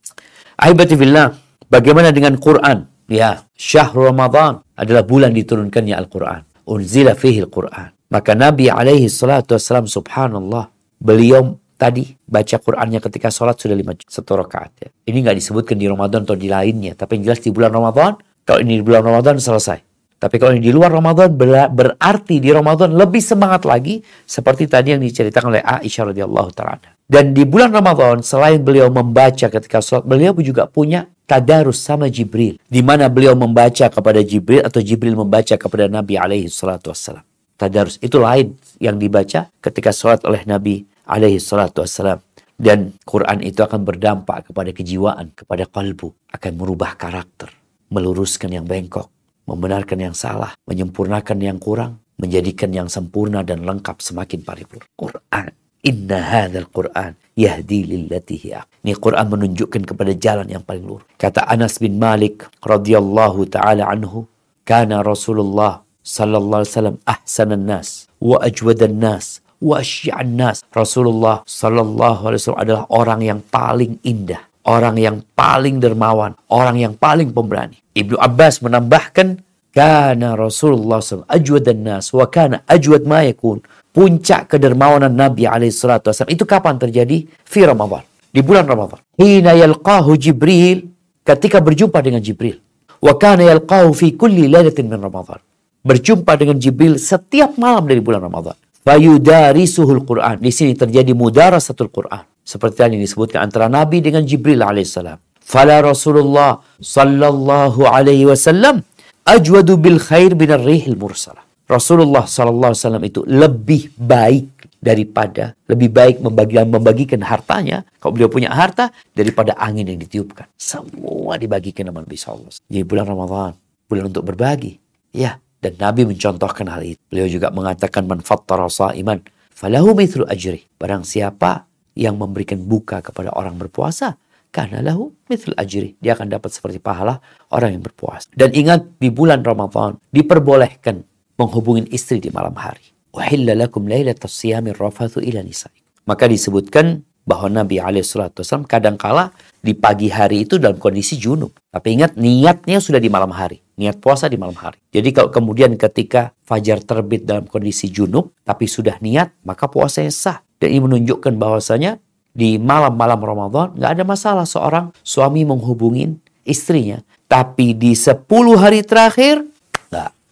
Ahibati billah. Bagaimana dengan Quran? Ya, syahrul Ramadan adalah bulan diturunkannya Al-Quran. Unzila fihi Al-Quran. Maka Nabi alaihi salatu wassalam subhanallah. Beliau tadi baca Qurannya ketika sholat sudah lima satu rakaat ya. Ini nggak disebutkan di Ramadan atau di lainnya. Tapi yang jelas di bulan Ramadan. Kalau ini di bulan Ramadan selesai. Tapi kalau ini di luar Ramadan berarti di Ramadan lebih semangat lagi. Seperti tadi yang diceritakan oleh Aisyah radhiyallahu taala. Dan di bulan Ramadan selain beliau membaca ketika sholat. Beliau juga punya tadarus sama Jibril. Di mana beliau membaca kepada Jibril atau Jibril membaca kepada Nabi alaihi salatu wassalam. Tadarus itu lain yang dibaca ketika sholat oleh Nabi alaihi salatu wassalam. Dan Quran itu akan berdampak kepada kejiwaan, kepada kalbu. Akan merubah karakter, meluruskan yang bengkok, membenarkan yang salah, menyempurnakan yang kurang, menjadikan yang sempurna dan lengkap semakin paripurna. Quran Inna hadzal Quran yahdi lillati Ini Quran menunjukkan kepada jalan yang paling lurus. Kata Anas bin Malik radhiyallahu taala anhu, kana Rasulullah sallallahu alaihi wasallam ahsanan nas wa ajwadan nas wa asy'an nas. Rasulullah sallallahu alaihi wasallam adalah orang yang paling indah, orang yang paling dermawan, orang yang paling pemberani. Ibnu Abbas menambahkan kana Rasulullah SAW ajwadan nas wa kana ajwad ma yakun puncak kedermawanan Nabi SAW itu kapan terjadi? Fi Ramadan. Di bulan Ramadan. Hina yalqahu Jibril. Ketika berjumpa dengan Jibril. Wa kana yalqahu fi kulli lailatin min Ramadan. Berjumpa dengan Jibril setiap malam dari bulan Ramadan. Fayudarisuhul Quran. Di sini terjadi mudarasatul Quran. Seperti yang disebutkan antara Nabi dengan Jibril alaihissalam. Fala Rasulullah sallallahu alaihi wasallam ajwadu bil khair bin rihil mursalah. Rasulullah SAW itu lebih baik daripada lebih baik membagi, membagikan hartanya kalau beliau punya harta daripada angin yang ditiupkan. Semua dibagikan sama Nabi SAW jadi bulan Ramadan bulan untuk berbagi. Ya dan Nabi mencontohkan hal itu. Beliau juga mengatakan man fattara iman falahu mithlu ajri. Barang siapa yang memberikan buka kepada orang berpuasa karena lahu mithlu ajri dia akan dapat seperti pahala orang yang berpuasa dan ingat di bulan Ramadan diperbolehkan menghubungi istri di malam hari. Maka disebutkan bahwa Nabi SAW kadangkala di pagi hari itu dalam kondisi junub. Tapi ingat niatnya sudah di malam hari. Niat puasa di malam hari. Jadi kalau kemudian ketika fajar terbit dalam kondisi junub, tapi sudah niat, maka puasanya sah. Dan ini menunjukkan bahwasanya di malam-malam Ramadan nggak ada masalah seorang suami menghubungin istrinya. Tapi di 10 hari terakhir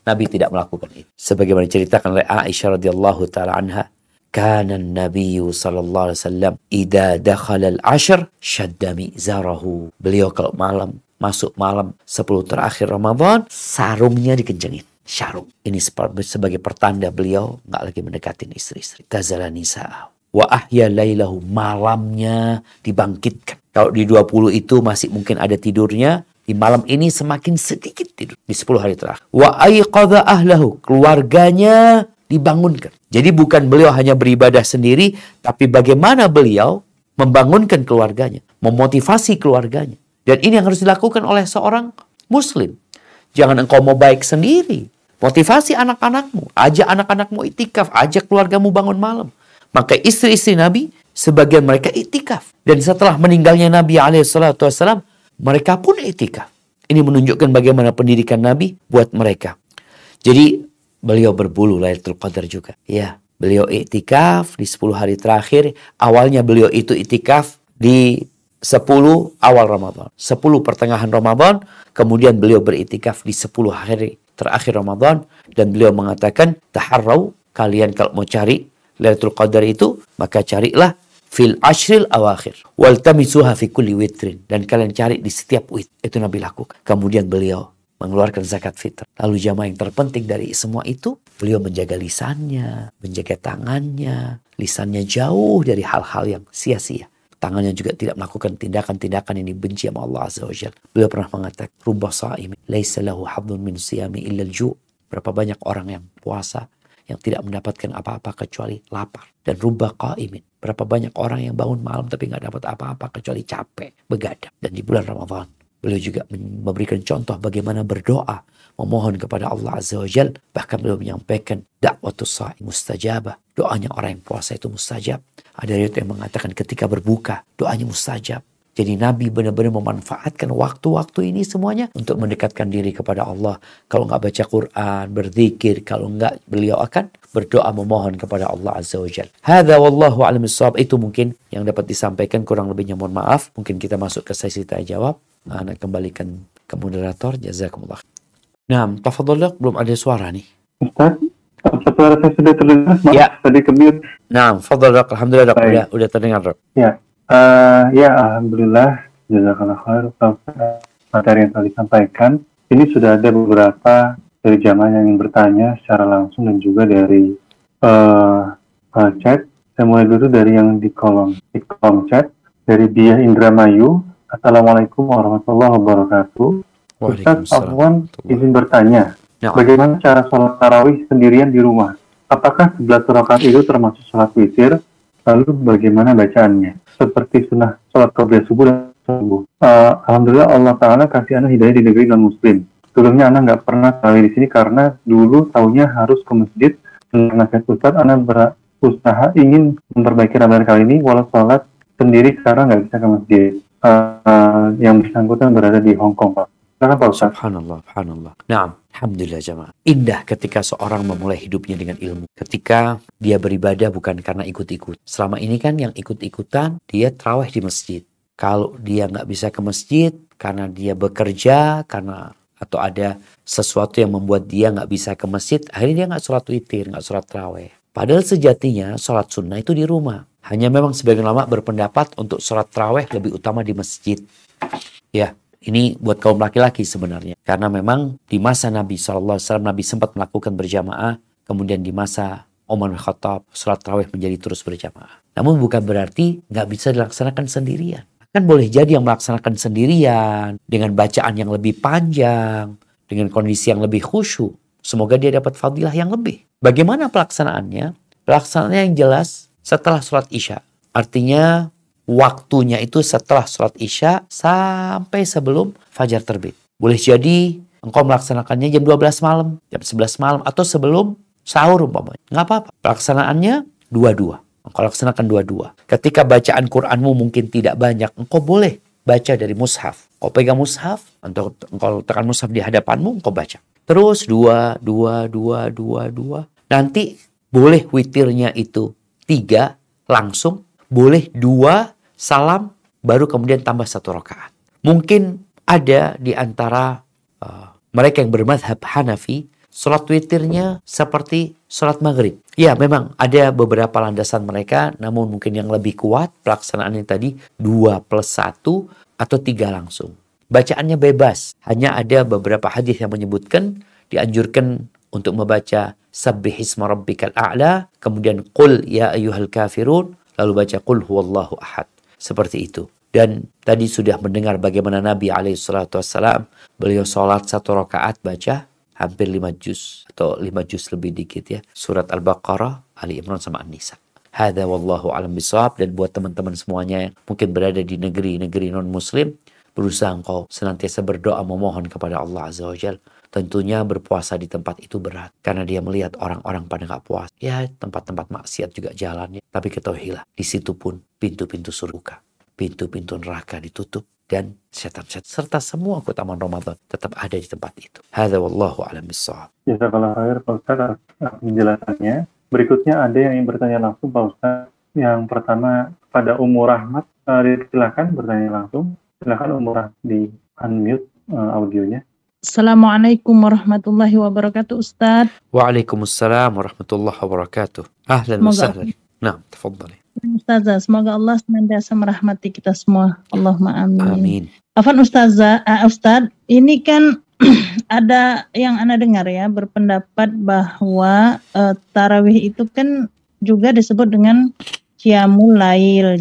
Nabi tidak melakukan itu. Sebagaimana diceritakan oleh Aisyah radhiyallahu taala anha, kana Nabi sallallahu alaihi wasallam idza dakhala al-ashr shadda mizarahu. Beliau kalau malam masuk malam 10 terakhir Ramadan, sarungnya dikencengin. Sarung. Ini sebagai pertanda beliau nggak lagi mendekatin istri-istri. Tazala nisa. Wa ahya lailahu. Malamnya dibangkitkan. Kalau di 20 itu masih mungkin ada tidurnya, di malam ini semakin sedikit tidur di 10 hari terakhir. Wa aiqadha ahlahu, keluarganya dibangunkan. Jadi bukan beliau hanya beribadah sendiri, tapi bagaimana beliau membangunkan keluarganya, memotivasi keluarganya. Dan ini yang harus dilakukan oleh seorang muslim. Jangan engkau mau baik sendiri. Motivasi anak-anakmu, ajak anak-anakmu itikaf, ajak keluargamu bangun malam. Maka istri-istri Nabi, sebagian mereka itikaf. Dan setelah meninggalnya Nabi SAW, mereka pun etika. Ini menunjukkan bagaimana pendidikan Nabi buat mereka. Jadi beliau berbulu Lailatul Qadar juga. Ya, beliau itikaf di 10 hari terakhir. Awalnya beliau itu itikaf di 10 awal Ramadan. 10 pertengahan Ramadan. Kemudian beliau beritikaf di 10 hari terakhir Ramadan. Dan beliau mengatakan, taharrau, kalian kalau mau cari Lailatul Qadar itu, maka carilah fil ashril awakhir. Wal tamisuha fi kulli witrin. Dan kalian cari di setiap wit. Itu Nabi lakukan. Kemudian beliau mengeluarkan zakat fitrah. Lalu jamaah yang terpenting dari semua itu beliau menjaga lisannya menjaga tangannya. Lisannya jauh dari hal-hal yang sia-sia. Tangannya juga tidak melakukan tindakan-tindakan yang dibenci sama Allah Azza wa Jalla. Beliau pernah mengatakan, "Rubba sa'imi laisa lahu min siyami illa ju. Berapa banyak orang yang puasa yang tidak mendapatkan apa-apa kecuali lapar dan rubah qaimin. Berapa banyak orang yang bangun malam tapi nggak dapat apa-apa kecuali capek, begadang. Dan di bulan Ramadan beliau juga memberikan contoh bagaimana berdoa, memohon kepada Allah Azza wa Jal. Bahkan beliau menyampaikan dakwatus sa'i mustajabah. Doanya orang yang puasa itu mustajab. Ada riwayat yang mengatakan ketika berbuka, doanya mustajab. Jadi Nabi benar-benar memanfaatkan waktu-waktu ini semuanya untuk mendekatkan diri kepada Allah. Kalau nggak baca Quran, berzikir, kalau nggak beliau akan berdoa memohon kepada Allah Azza wa Jal. Hadha wallahu alam Itu mungkin yang dapat disampaikan kurang lebihnya mohon maaf. Mungkin kita masuk ke sesi tanya jawab. Anak kembalikan ke moderator. Jazakumullah. Nah, tafadhol belum ada suara nih. Ustaz, apa suara saya sudah terdengar? Maaf, Ya. tadi kemute. Nah, fadhol. Alhamdulillah. Udah, udah terdengar dok. Ya, eh, ya alhamdulillah jazakallah khair materi yang telah disampaikan. Ini sudah ada beberapa dari jamaah yang ingin bertanya secara langsung dan juga dari eh, eh, chat. Saya mulai dulu dari yang di kolom di kolom chat dari Biah Indramayu. Assalamualaikum warahmatullahi wabarakatuh. Ustaz Afwan izin bertanya, Ya. bagaimana cara sholat tarawih sendirian di rumah? Apakah 11 rakaat itu termasuk sholat witir? Lalu bagaimana bacaannya? Seperti sunnah sholat qobliyah subuh dan subuh. Eh, Alhamdulillah Allah Ta'ala kasih anak hidayah di negeri non muslim. Sebelumnya anak nggak pernah tarawih di sini karena dulu taunya harus ke masjid. Nasihat Ustaz, anak berusaha ingin memperbaiki ramalan kali ini, walau sholat sendiri sekarang nggak bisa ke masjid. Eh, eh, yang bersangkutan berada di Hong Kong, Pak. Pak Ustaz. Subhanallah, subhanallah. Nah, Alhamdulillah jamaah. Indah ketika seorang memulai hidupnya dengan ilmu. Ketika dia beribadah bukan karena ikut-ikut. Selama ini kan yang ikut-ikutan, dia terawih di masjid. Kalau dia nggak bisa ke masjid karena dia bekerja, karena atau ada sesuatu yang membuat dia nggak bisa ke masjid, akhirnya dia nggak sholat witir, nggak sholat terawih. Padahal sejatinya sholat sunnah itu di rumah. Hanya memang sebagian ulama berpendapat untuk sholat terawih lebih utama di masjid. Ya, ini buat kaum laki-laki sebenarnya. Karena memang di masa Nabi SAW, Nabi sempat melakukan berjamaah. Kemudian di masa Umar bin Khattab, sholat terawih menjadi terus berjamaah. Namun bukan berarti nggak bisa dilaksanakan sendirian. Kan boleh jadi yang melaksanakan sendirian, dengan bacaan yang lebih panjang, dengan kondisi yang lebih khusyuk. Semoga dia dapat fadilah yang lebih. Bagaimana pelaksanaannya? Pelaksanaannya yang jelas setelah sholat isya. Artinya waktunya itu setelah sholat isya sampai sebelum fajar terbit. Boleh jadi engkau melaksanakannya jam 12 malam, jam 11 malam, atau sebelum sahur umpamanya. Nggak apa-apa. Pelaksanaannya dua-dua. Engkau laksanakan dua-dua. Ketika bacaan Qur'anmu mungkin tidak banyak, engkau boleh baca dari mushaf. Engkau pegang mushaf, atau engkau tekan mushaf di hadapanmu, engkau baca. Terus dua, dua, dua, dua, dua. Nanti boleh witirnya itu tiga langsung, boleh dua salam, baru kemudian tambah satu rakaat. Mungkin ada di antara uh, mereka yang bermadhab Hanafi, sholat witirnya seperti sholat maghrib. Ya memang ada beberapa landasan mereka, namun mungkin yang lebih kuat pelaksanaannya tadi dua plus satu atau tiga langsung. Bacaannya bebas, hanya ada beberapa hadis yang menyebutkan dianjurkan untuk membaca sabbihisma rabbikal a'la, kemudian qul ya ayyuhal kafirun, lalu baca qul huwallahu ahad. Seperti itu. Dan tadi sudah mendengar bagaimana Nabi SAW, beliau sholat satu rakaat baca hampir lima juz atau lima juz lebih dikit ya. Surat Al-Baqarah, Ali Imran sama An-Nisa. Hada wallahu alam bisawab dan buat teman-teman semuanya yang mungkin berada di negeri-negeri non-muslim, berusaha engkau senantiasa berdoa memohon kepada Allah Azza wa Jal. Tentunya berpuasa di tempat itu berat. Karena dia melihat orang-orang pada nggak puas. Ya tempat-tempat maksiat juga jalannya. Tapi ketahuilah, di situ pun pintu-pintu surga. Pintu-pintu neraka ditutup. Dan setan-setan serta semua keutamaan Ramadan tetap ada di tempat itu. Hada wallahu alam bisawab. Jazakallah khair Pak Ustaz penjelasannya. Berikutnya ada yang ingin bertanya langsung Pak Ustaz. Yang pertama pada Umur Rahmat, uh, silakan bertanya langsung. Silakan Umur Rahmat di unmute uh, audionya. Assalamualaikum warahmatullahi wabarakatuh Ustaz. Waalaikumsalam warahmatullahi wabarakatuh. Ahlan wa sahlan. Nah, tafadhali. Ustazah, semoga Allah senantiasa merahmati kita semua. Allahumma amin. Amin. Afan Ustazah, uh, Ustaz, ini kan ada yang Anda dengar ya berpendapat bahwa eh, tarawih itu kan juga disebut dengan Qiyamul.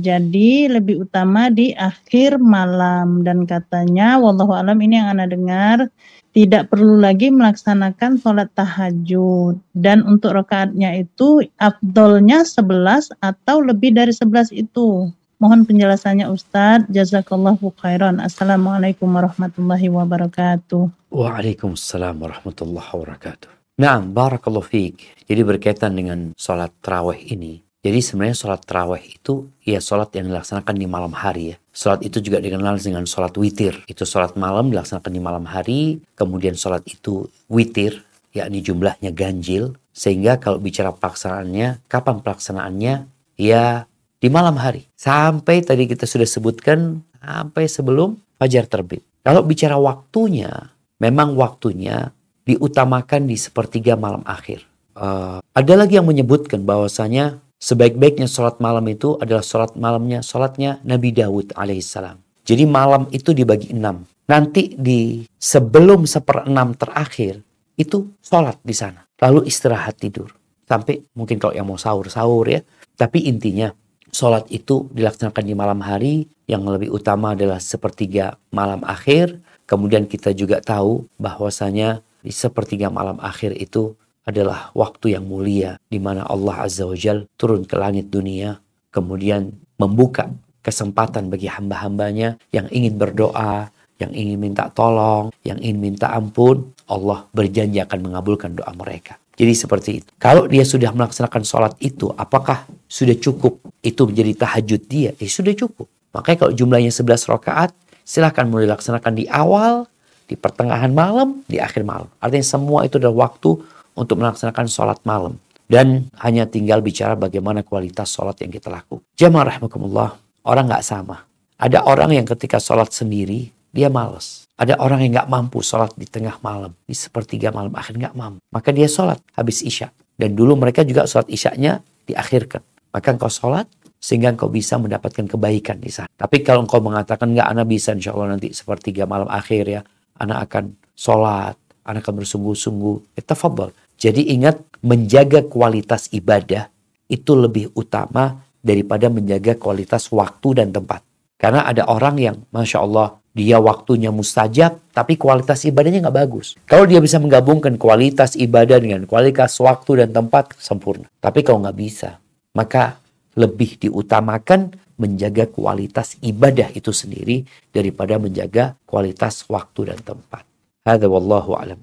Jadi lebih utama di akhir malam dan katanya wallahu alam ini yang Anda dengar tidak perlu lagi melaksanakan sholat tahajud dan untuk rakaatnya itu afdolnya 11 atau lebih dari 11 itu. Mohon penjelasannya Ustadz. Jazakallahu khairan. Assalamualaikum warahmatullahi wabarakatuh. Waalaikumsalam warahmatullahi wabarakatuh. Nah, barakallahu fiik. Jadi berkaitan dengan sholat terawih ini. Jadi sebenarnya sholat terawih itu ya sholat yang dilaksanakan di malam hari ya. Sholat itu juga dikenal dengan sholat witir. Itu sholat malam dilaksanakan di malam hari. Kemudian sholat itu witir, yakni jumlahnya ganjil. Sehingga kalau bicara pelaksanaannya, kapan pelaksanaannya? Ya di malam hari. Sampai tadi kita sudah sebutkan sampai sebelum fajar terbit. Kalau bicara waktunya, memang waktunya diutamakan di sepertiga malam akhir. Uh, ada lagi yang menyebutkan bahwasanya sebaik-baiknya sholat malam itu adalah sholat malamnya, sholatnya Nabi Dawud alaihissalam. Jadi malam itu dibagi enam. Nanti di sebelum seperenam terakhir itu sholat di sana. Lalu istirahat tidur. Sampai mungkin kalau yang mau sahur-sahur ya. Tapi intinya sholat itu dilaksanakan di malam hari. Yang lebih utama adalah sepertiga malam akhir. Kemudian kita juga tahu bahwasanya di sepertiga malam akhir itu adalah waktu yang mulia di mana Allah Azza wa Jal turun ke langit dunia kemudian membuka kesempatan bagi hamba-hambanya yang ingin berdoa, yang ingin minta tolong, yang ingin minta ampun, Allah berjanji akan mengabulkan doa mereka. Jadi seperti itu. Kalau dia sudah melaksanakan sholat itu, apakah sudah cukup itu menjadi tahajud dia? Eh sudah cukup. Makanya kalau jumlahnya 11 rakaat, silahkan mulai dilaksanakan di awal, di pertengahan malam, di akhir malam. Artinya semua itu adalah waktu untuk melaksanakan sholat malam. Dan hanya tinggal bicara bagaimana kualitas sholat yang kita lakukan. Jamaah rahmatullah, orang nggak sama. Ada orang yang ketika sholat sendiri, dia males. Ada orang yang nggak mampu sholat di tengah malam, di sepertiga malam akhir nggak mampu. Maka dia sholat habis isya. Dan dulu mereka juga sholat isyaknya diakhirkan. Maka engkau sholat sehingga engkau bisa mendapatkan kebaikan di sana. Tapi kalau engkau mengatakan nggak, anak bisa insya Allah nanti sepertiga malam akhir ya, anak akan sholat, anak akan bersungguh-sungguh. Itafabal. Jadi ingat menjaga kualitas ibadah itu lebih utama daripada menjaga kualitas waktu dan tempat. Karena ada orang yang Masya Allah dia waktunya mustajab tapi kualitas ibadahnya nggak bagus. Kalau dia bisa menggabungkan kualitas ibadah dengan kualitas waktu dan tempat sempurna. Tapi kalau nggak bisa maka lebih diutamakan menjaga kualitas ibadah itu sendiri daripada menjaga kualitas waktu dan tempat. Hada wallahu alam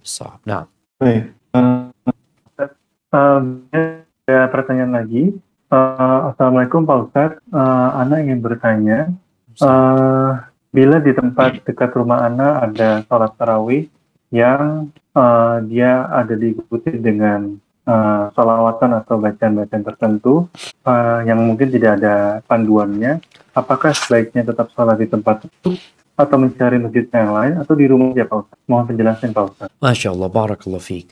Nah. Baik. Uh, Uh, ada pertanyaan lagi. Uh, Assalamualaikum Pak Ustadz. Uh, Ana ingin bertanya, uh, bila di tempat dekat rumah Ana ada sholat tarawih yang uh, dia ada diikuti dengan uh, sholawatan atau bacaan-bacaan tertentu uh, yang mungkin tidak ada panduannya, apakah sebaiknya tetap sholat di tempat itu atau mencari masjid yang lain atau di rumah ya Pak Ustadz? Mohon penjelasan Pak Ustadz. Masya Allah, barakallah fiqh.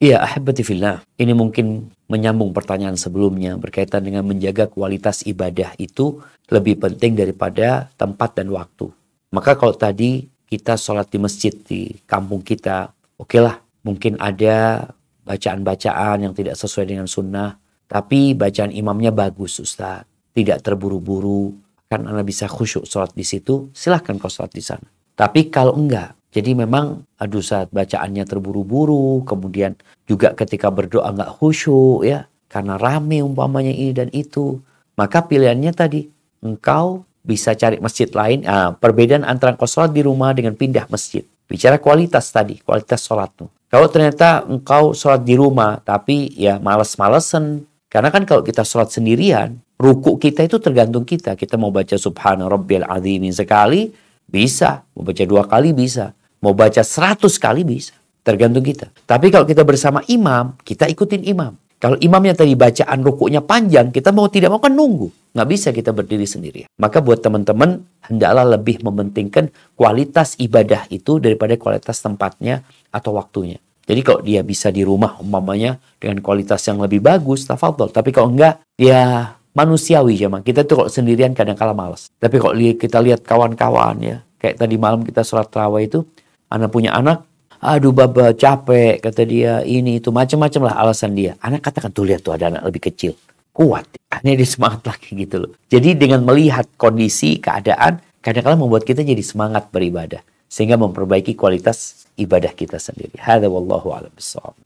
Iya, ahibati fillah. Ini mungkin menyambung pertanyaan sebelumnya berkaitan dengan menjaga kualitas ibadah itu lebih penting daripada tempat dan waktu. Maka kalau tadi kita sholat di masjid di kampung kita, oke okay lah, mungkin ada bacaan-bacaan yang tidak sesuai dengan sunnah, tapi bacaan imamnya bagus Ustaz. Tidak terburu-buru, kan Anda bisa khusyuk sholat di situ, silahkan kau sholat di sana. Tapi kalau enggak, jadi memang aduh saat bacaannya terburu-buru, kemudian juga ketika berdoa nggak khusyuk ya, karena rame umpamanya ini dan itu. Maka pilihannya tadi, engkau bisa cari masjid lain. Ah, perbedaan antara engkau sholat di rumah dengan pindah masjid. Bicara kualitas tadi, kualitas sholatmu. Kalau ternyata engkau sholat di rumah, tapi ya males-malesan. Karena kan kalau kita sholat sendirian, ruku kita itu tergantung kita. Kita mau baca subhana rabbil azimin sekali, bisa. Mau baca dua kali bisa. Mau baca seratus kali bisa. Tergantung kita. Tapi kalau kita bersama imam, kita ikutin imam. Kalau imamnya tadi bacaan rukuknya panjang, kita mau tidak mau kan nunggu. Nggak bisa kita berdiri sendiri. Maka buat teman-teman, hendaklah lebih mementingkan kualitas ibadah itu daripada kualitas tempatnya atau waktunya. Jadi kalau dia bisa di rumah umpamanya dengan kualitas yang lebih bagus, tafadhol. Tapi kalau enggak, ya manusiawi ya Kita tuh kalau sendirian kadang kala malas. Tapi kalau kita lihat kawan-kawan ya, kayak tadi malam kita sholat terawih itu, Anak punya anak, aduh baba capek, kata dia, ini itu, macam-macam lah alasan dia. Anak katakan, tuh lihat tuh ada anak lebih kecil. Kuat. Ini dia semangat lagi gitu loh. Jadi dengan melihat kondisi, keadaan, kadang-kadang membuat kita jadi semangat beribadah. Sehingga memperbaiki kualitas ibadah kita sendiri. Hada wallahu a'lam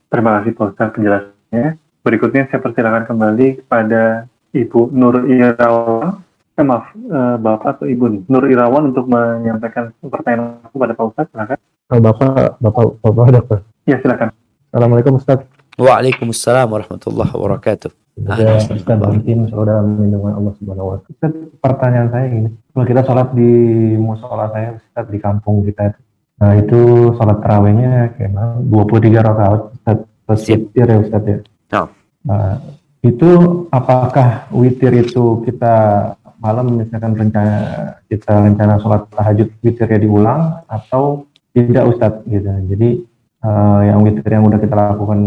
Terima kasih Pak Ustaz penjelasannya. Berikutnya saya persilakan kembali kepada Ibu Nur Irawan eh, maaf eh, Bapak atau Ibu Nur Irawan untuk menyampaikan pertanyaan kepada Pak Ustadz silakan. Oh, Bapak Bapak Bapak dokter. Ya silakan. Assalamualaikum Ustaz. Waalaikumsalam warahmatullahi wabarakatuh. Semoga Ustaz dalam lindungan Allah Subhanahu wa taala. pertanyaan saya ini, kalau kita sholat di musola saya Ustaz di kampung kita itu, nah itu sholat terawihnya kayak 23 rakaat Ustaz, Ustaz witir ya Ustaz ya. Oh. Nah, itu apakah witir itu kita malam misalkan rencana kita rencana sholat tahajud witirnya diulang atau tidak Ustadz gitu. Jadi uh, yang witir yang udah kita lakukan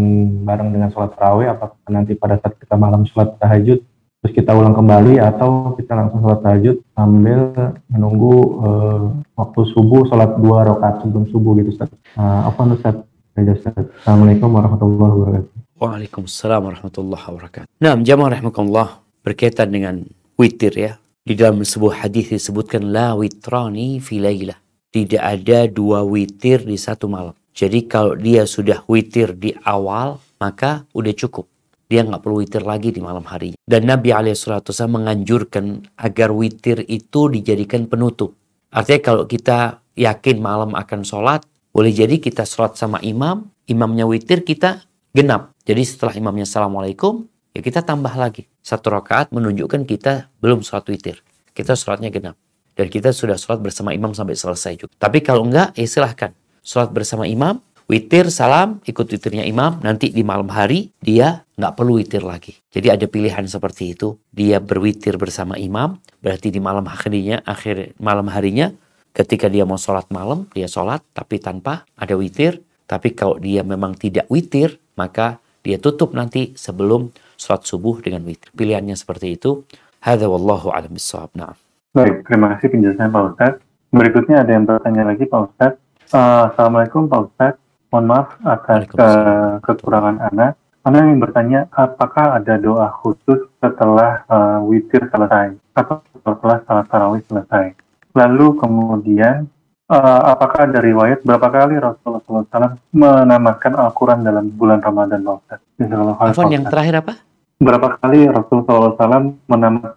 bareng dengan sholat tarawih apakah nanti pada saat kita malam sholat tahajud terus kita ulang kembali atau kita langsung sholat tahajud sambil menunggu uh, waktu subuh sholat dua rakaat sebelum subuh gitu Ustaz. Uh, apa Ustaz? Assalamualaikum warahmatullahi wabarakatuh. Waalaikumsalam warahmatullahi wabarakatuh. Nah, jamaah rahimakumullah berkaitan dengan witir ya. Di dalam sebuah hadis disebutkan la witrani fi lailah. Tidak ada dua witir di satu malam. Jadi kalau dia sudah witir di awal, maka udah cukup. Dia nggak perlu witir lagi di malam hari. Dan Nabi SAW menganjurkan agar witir itu dijadikan penutup. Artinya kalau kita yakin malam akan sholat, boleh jadi kita sholat sama imam, imamnya witir, kita genap. Jadi setelah imamnya Assalamualaikum, ya kita tambah lagi. Satu rakaat menunjukkan kita belum sholat witir. Kita sholatnya genap. Dan kita sudah sholat bersama imam sampai selesai juga. Tapi kalau enggak, ya silahkan. Sholat bersama imam, witir, salam, ikut witirnya imam. Nanti di malam hari, dia nggak perlu witir lagi. Jadi ada pilihan seperti itu. Dia berwitir bersama imam, berarti di malam harinya, akhir malam harinya, ketika dia mau sholat malam, dia sholat, tapi tanpa ada witir. Tapi kalau dia memang tidak witir, maka dia tutup nanti sebelum sholat subuh dengan witir. Pilihannya seperti itu. Hadza wallahu alam bisawab. Nah. Baik, terima kasih penjelasan Pak Ustadz. Berikutnya ada yang bertanya lagi Pak Ustadz. Uh, Assalamualaikum Pak Ustadz. Mohon maaf atas ke kekurangan anak. Anak yang bertanya, apakah ada doa khusus setelah uh, witir selesai atau setelah salat tarawih selesai? Lalu kemudian uh, apakah ada riwayat berapa kali Rasulullah SAW menamakan Al-Quran dalam bulan Ramadan Pak Ustaz? Afwan yang terakhir apa? Berapa kali Rasulullah SAW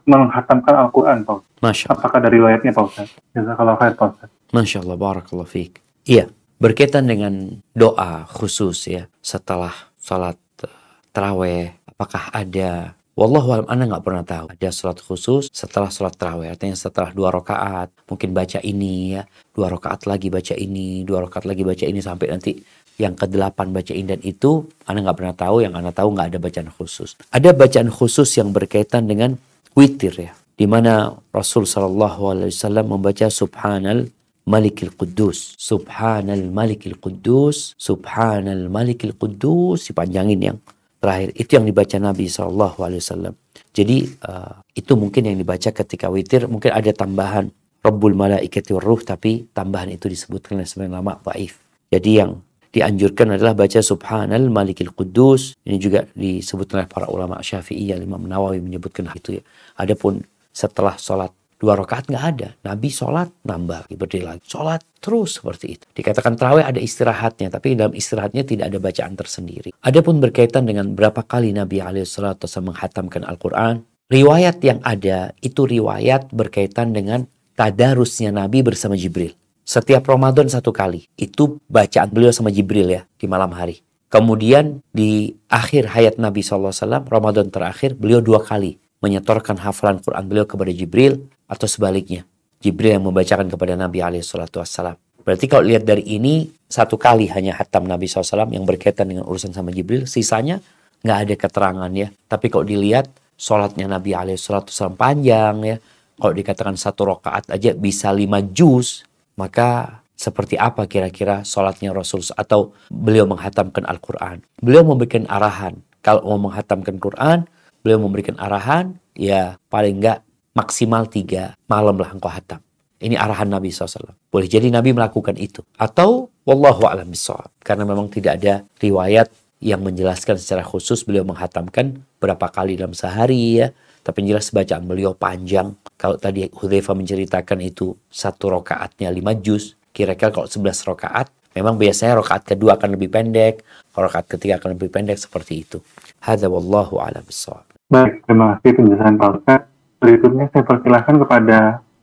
menghatamkan Al-Quran Pak? Masya Allah. Apakah ada riwayatnya Pak Ustaz? Jazakallah khair Pak Ustaz. Masya Allah, Barakallah fiqh. Iya, berkaitan dengan doa khusus ya setelah sholat uh, terawih, apakah ada Wallahu alam, anda nggak pernah tahu. Ada sholat khusus setelah sholat terawih. Artinya setelah dua rakaat, mungkin baca ini ya. Dua rakaat lagi baca ini, dua rakaat lagi baca ini sampai nanti yang ke delapan baca ini dan itu anda nggak pernah tahu. Yang anda tahu nggak ada bacaan khusus. Ada bacaan khusus yang berkaitan dengan witir ya. Di mana Rasul Wasallam membaca Subhanal Malikil Quddus, Subhanal Malikil Quddus, Subhanal Malikil Quddus, dipanjangin yang terakhir itu yang dibaca Nabi Wasallam. Jadi uh, itu mungkin yang dibaca ketika witir mungkin ada tambahan Rabbul Malaikati Ruh tapi tambahan itu disebutkan oleh sebagian lama baif. Jadi yang dianjurkan adalah baca Subhanal Malikil Quddus. Ini juga disebutkan oleh para ulama Syafi'i, Imam Nawawi menyebutkan itu ya. Adapun setelah sholat dua rakaat nggak ada. Nabi sholat nambah, berdiri lagi. Sholat terus seperti itu. Dikatakan terawih ada istirahatnya, tapi dalam istirahatnya tidak ada bacaan tersendiri. Adapun berkaitan dengan berapa kali Nabi SAW menghatamkan Al-Quran, riwayat yang ada itu riwayat berkaitan dengan tadarusnya Nabi bersama Jibril. Setiap Ramadan satu kali. Itu bacaan beliau sama Jibril ya di malam hari. Kemudian di akhir hayat Nabi SAW, Ramadan terakhir, beliau dua kali menyetorkan hafalan Quran beliau kepada Jibril atau sebaliknya. Jibril yang membacakan kepada Nabi Alaihissalam. Berarti kalau lihat dari ini satu kali hanya hatam Nabi SAW yang berkaitan dengan urusan sama Jibril, sisanya nggak ada keterangan ya. Tapi kalau dilihat sholatnya Nabi Alaihissalam panjang ya, kalau dikatakan satu rakaat aja bisa lima juz, maka seperti apa kira-kira sholatnya Rasul atau beliau menghatamkan Al-Quran. Beliau memberikan arahan. Kalau mau menghatamkan Quran, beliau memberikan arahan, ya paling enggak maksimal tiga malam lah engkau hatam. Ini arahan Nabi SAW. Boleh jadi Nabi melakukan itu. Atau Wallahu a'lam bishawab. Karena memang tidak ada riwayat yang menjelaskan secara khusus beliau menghatamkan berapa kali dalam sehari ya. Tapi jelas bacaan beliau panjang. Kalau tadi Hudhaifa menceritakan itu satu rokaatnya lima juz. Kira-kira kalau sebelas rokaat, memang biasanya rokaat kedua akan lebih pendek. Rokaat ketiga akan lebih pendek seperti itu. Hadza wallahu a'lam bishawab. Baik, terima kasih penjelasan Pak Ustaz. Berikutnya saya persilahkan kepada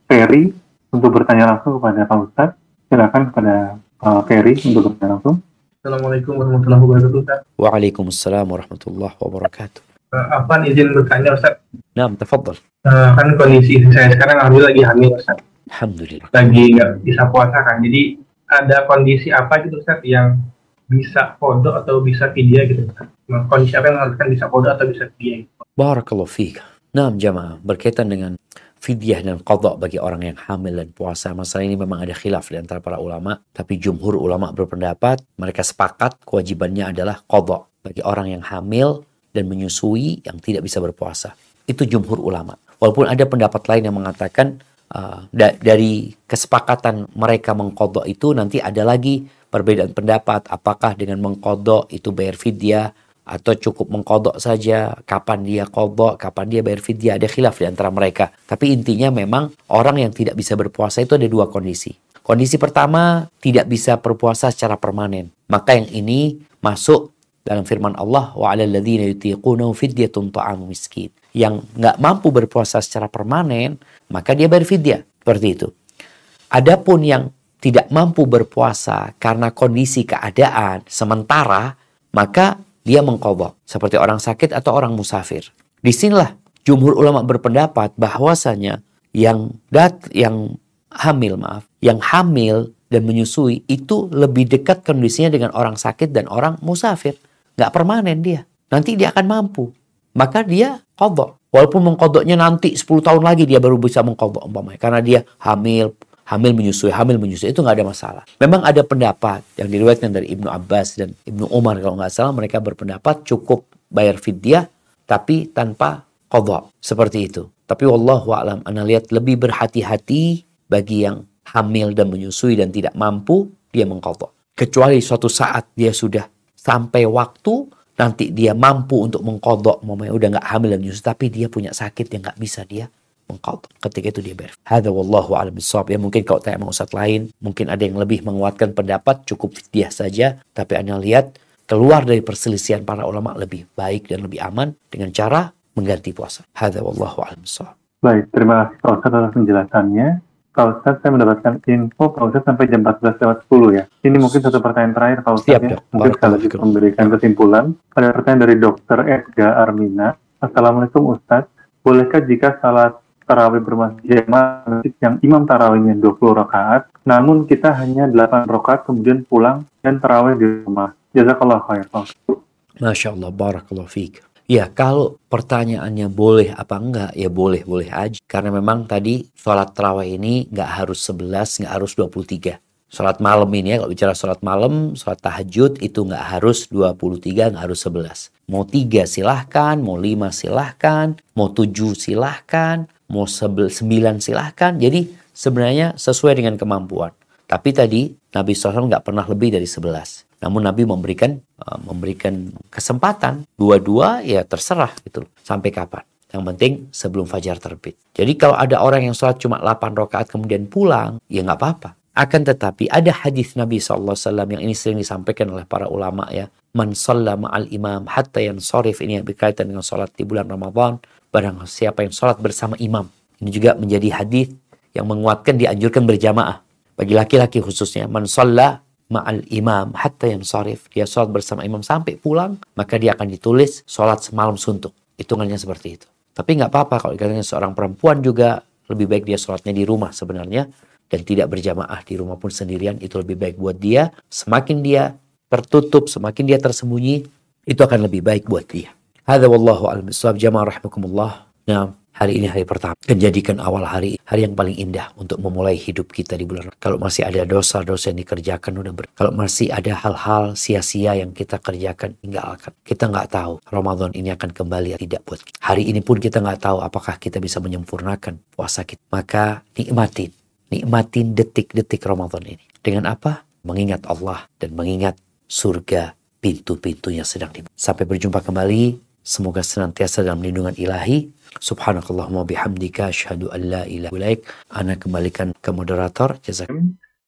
Ferry untuk bertanya langsung kepada Pak Ustaz. Silakan kepada uh, Ferry untuk bertanya langsung. Assalamualaikum warahmatullahi wabarakatuh. Waalaikumsalam warahmatullahi wabarakatuh. Uh, apa izin bertanya Ustaz? Naam, tafadhal. Uh, kan kondisi saya sekarang alhamdulillah lagi hamil Ustaz. Alhamdulillah. Lagi nggak bisa puasa kan. Jadi ada kondisi apa gitu Ustaz yang bisa kodok atau bisa video gitu Ustaz? Nah, Kondisi apa yang mengharuskan bisa kodok atau bisa video? Barakallahu fiik. Naam jamaah, berkaitan dengan fidyah dan qadha bagi orang yang hamil dan puasa. Masalah ini memang ada khilaf di antara para ulama, tapi jumhur ulama berpendapat mereka sepakat kewajibannya adalah qadha bagi orang yang hamil dan menyusui yang tidak bisa berpuasa. Itu jumhur ulama. Walaupun ada pendapat lain yang mengatakan uh, da dari kesepakatan mereka mengkodok itu nanti ada lagi perbedaan pendapat. Apakah dengan mengkodok itu bayar fidyah atau cukup mengkodok saja? Kapan dia kodok? Kapan dia bayar fidyah? Ada khilaf di antara mereka. Tapi intinya memang orang yang tidak bisa berpuasa itu ada dua kondisi. Kondisi pertama tidak bisa berpuasa secara permanen. Maka yang ini masuk dalam firman Allah wa fidyatun ta'amu miskin. Yang nggak mampu berpuasa secara permanen, maka dia berfidyah. Seperti itu. Adapun yang tidak mampu berpuasa karena kondisi keadaan sementara, maka dia mengkobok seperti orang sakit atau orang musafir. Di sinilah jumhur ulama berpendapat bahwasanya yang dat yang hamil maaf, yang hamil dan menyusui itu lebih dekat kondisinya dengan orang sakit dan orang musafir nggak permanen dia. Nanti dia akan mampu. Maka dia kodok. Walaupun mengkodoknya nanti 10 tahun lagi dia baru bisa mengkodok umpamanya. Karena dia hamil, hamil menyusui, hamil menyusui. Itu nggak ada masalah. Memang ada pendapat yang diriwayatkan dari Ibnu Abbas dan Ibnu Umar kalau nggak salah. Mereka berpendapat cukup bayar fidyah tapi tanpa kodok. Seperti itu. Tapi wallahu a'lam, anda lihat lebih berhati-hati bagi yang hamil dan menyusui dan tidak mampu, dia mengkodok. Kecuali suatu saat dia sudah sampai waktu nanti dia mampu untuk mengkodok mamanya udah nggak hamil dan nyusui tapi dia punya sakit yang nggak bisa dia mengkodok ketika itu dia ber Hada wallahu a'lam ya mungkin kalau tanya sama ustadz lain mungkin ada yang lebih menguatkan pendapat cukup dia saja tapi anda lihat keluar dari perselisihan para ulama lebih baik dan lebih aman dengan cara mengganti puasa. Hada wallahu a'lam. Baik, terima kasih atas penjelasannya. Pak Ustadz, saya mendapatkan info Pak Ustadz sampai jam 14 lewat 10 ya. Ini mungkin satu pertanyaan terakhir Pak Ustadz Siap, ya. Dok. Mungkin sekaligus memberikan kesimpulan. Ada pertanyaan dari Dr. Edga Armina. Assalamualaikum Ustadz. Bolehkah jika salat tarawih berjamaah masjid yang imam tarawihnya 20 rakaat, namun kita hanya 8 rakaat kemudian pulang dan tarawih di rumah. Jazakallah khair. Pak. Masya Allah, barakallahu fiik. Ya, kalau pertanyaannya boleh apa enggak, ya boleh-boleh aja. Karena memang tadi sholat terawih ini nggak harus 11, nggak harus 23. Sholat malam ini ya, kalau bicara sholat malam, sholat tahajud itu nggak harus 23, nggak harus 11. Mau 3 silahkan, mau 5 silahkan, mau 7 silahkan, mau 9 silahkan. Jadi sebenarnya sesuai dengan kemampuan. Tapi tadi Nabi SAW nggak pernah lebih dari 11. Namun Nabi memberikan uh, memberikan kesempatan dua-dua ya terserah gitu. Sampai kapan? Yang penting sebelum fajar terbit. Jadi kalau ada orang yang sholat cuma 8 rakaat kemudian pulang, ya nggak apa-apa. Akan tetapi ada hadis Nabi SAW yang ini sering disampaikan oleh para ulama ya. Man shalla ma'al imam hatta yang sorif ini yang berkaitan dengan sholat di bulan Ramadan. Barang siapa yang sholat bersama imam. Ini juga menjadi hadis yang menguatkan dianjurkan berjamaah. Bagi laki-laki khususnya. Man ma'al imam hatta yang sorif. Dia sholat bersama imam sampai pulang, maka dia akan ditulis sholat semalam suntuk. Hitungannya seperti itu. Tapi nggak apa-apa kalau katanya seorang perempuan juga lebih baik dia sholatnya di rumah sebenarnya dan tidak berjamaah di rumah pun sendirian itu lebih baik buat dia. Semakin dia tertutup, semakin dia tersembunyi, itu akan lebih baik buat dia. Hadza wallahu a'lam. Jamaah rahimakumullah. Nah, hari ini hari pertama. Dan jadikan awal hari hari yang paling indah untuk memulai hidup kita di bulan kalau masih ada dosa-dosa yang dikerjakan udah ber kalau masih ada hal-hal sia-sia yang kita kerjakan tinggalkan kita nggak tahu Ramadan ini akan kembali atau tidak buat kita. hari ini pun kita nggak tahu apakah kita bisa menyempurnakan puasa kita. Maka nikmatin nikmatin detik-detik Ramadan ini. Dengan apa? Mengingat Allah dan mengingat surga pintu-pintunya sedang dibuka. Sampai berjumpa kembali semoga senantiasa dalam lindungan ilahi Subhanakallahumma bihamdika asyhadu an la ilaha. Ana kembalikan ke moderator. Jazakallahu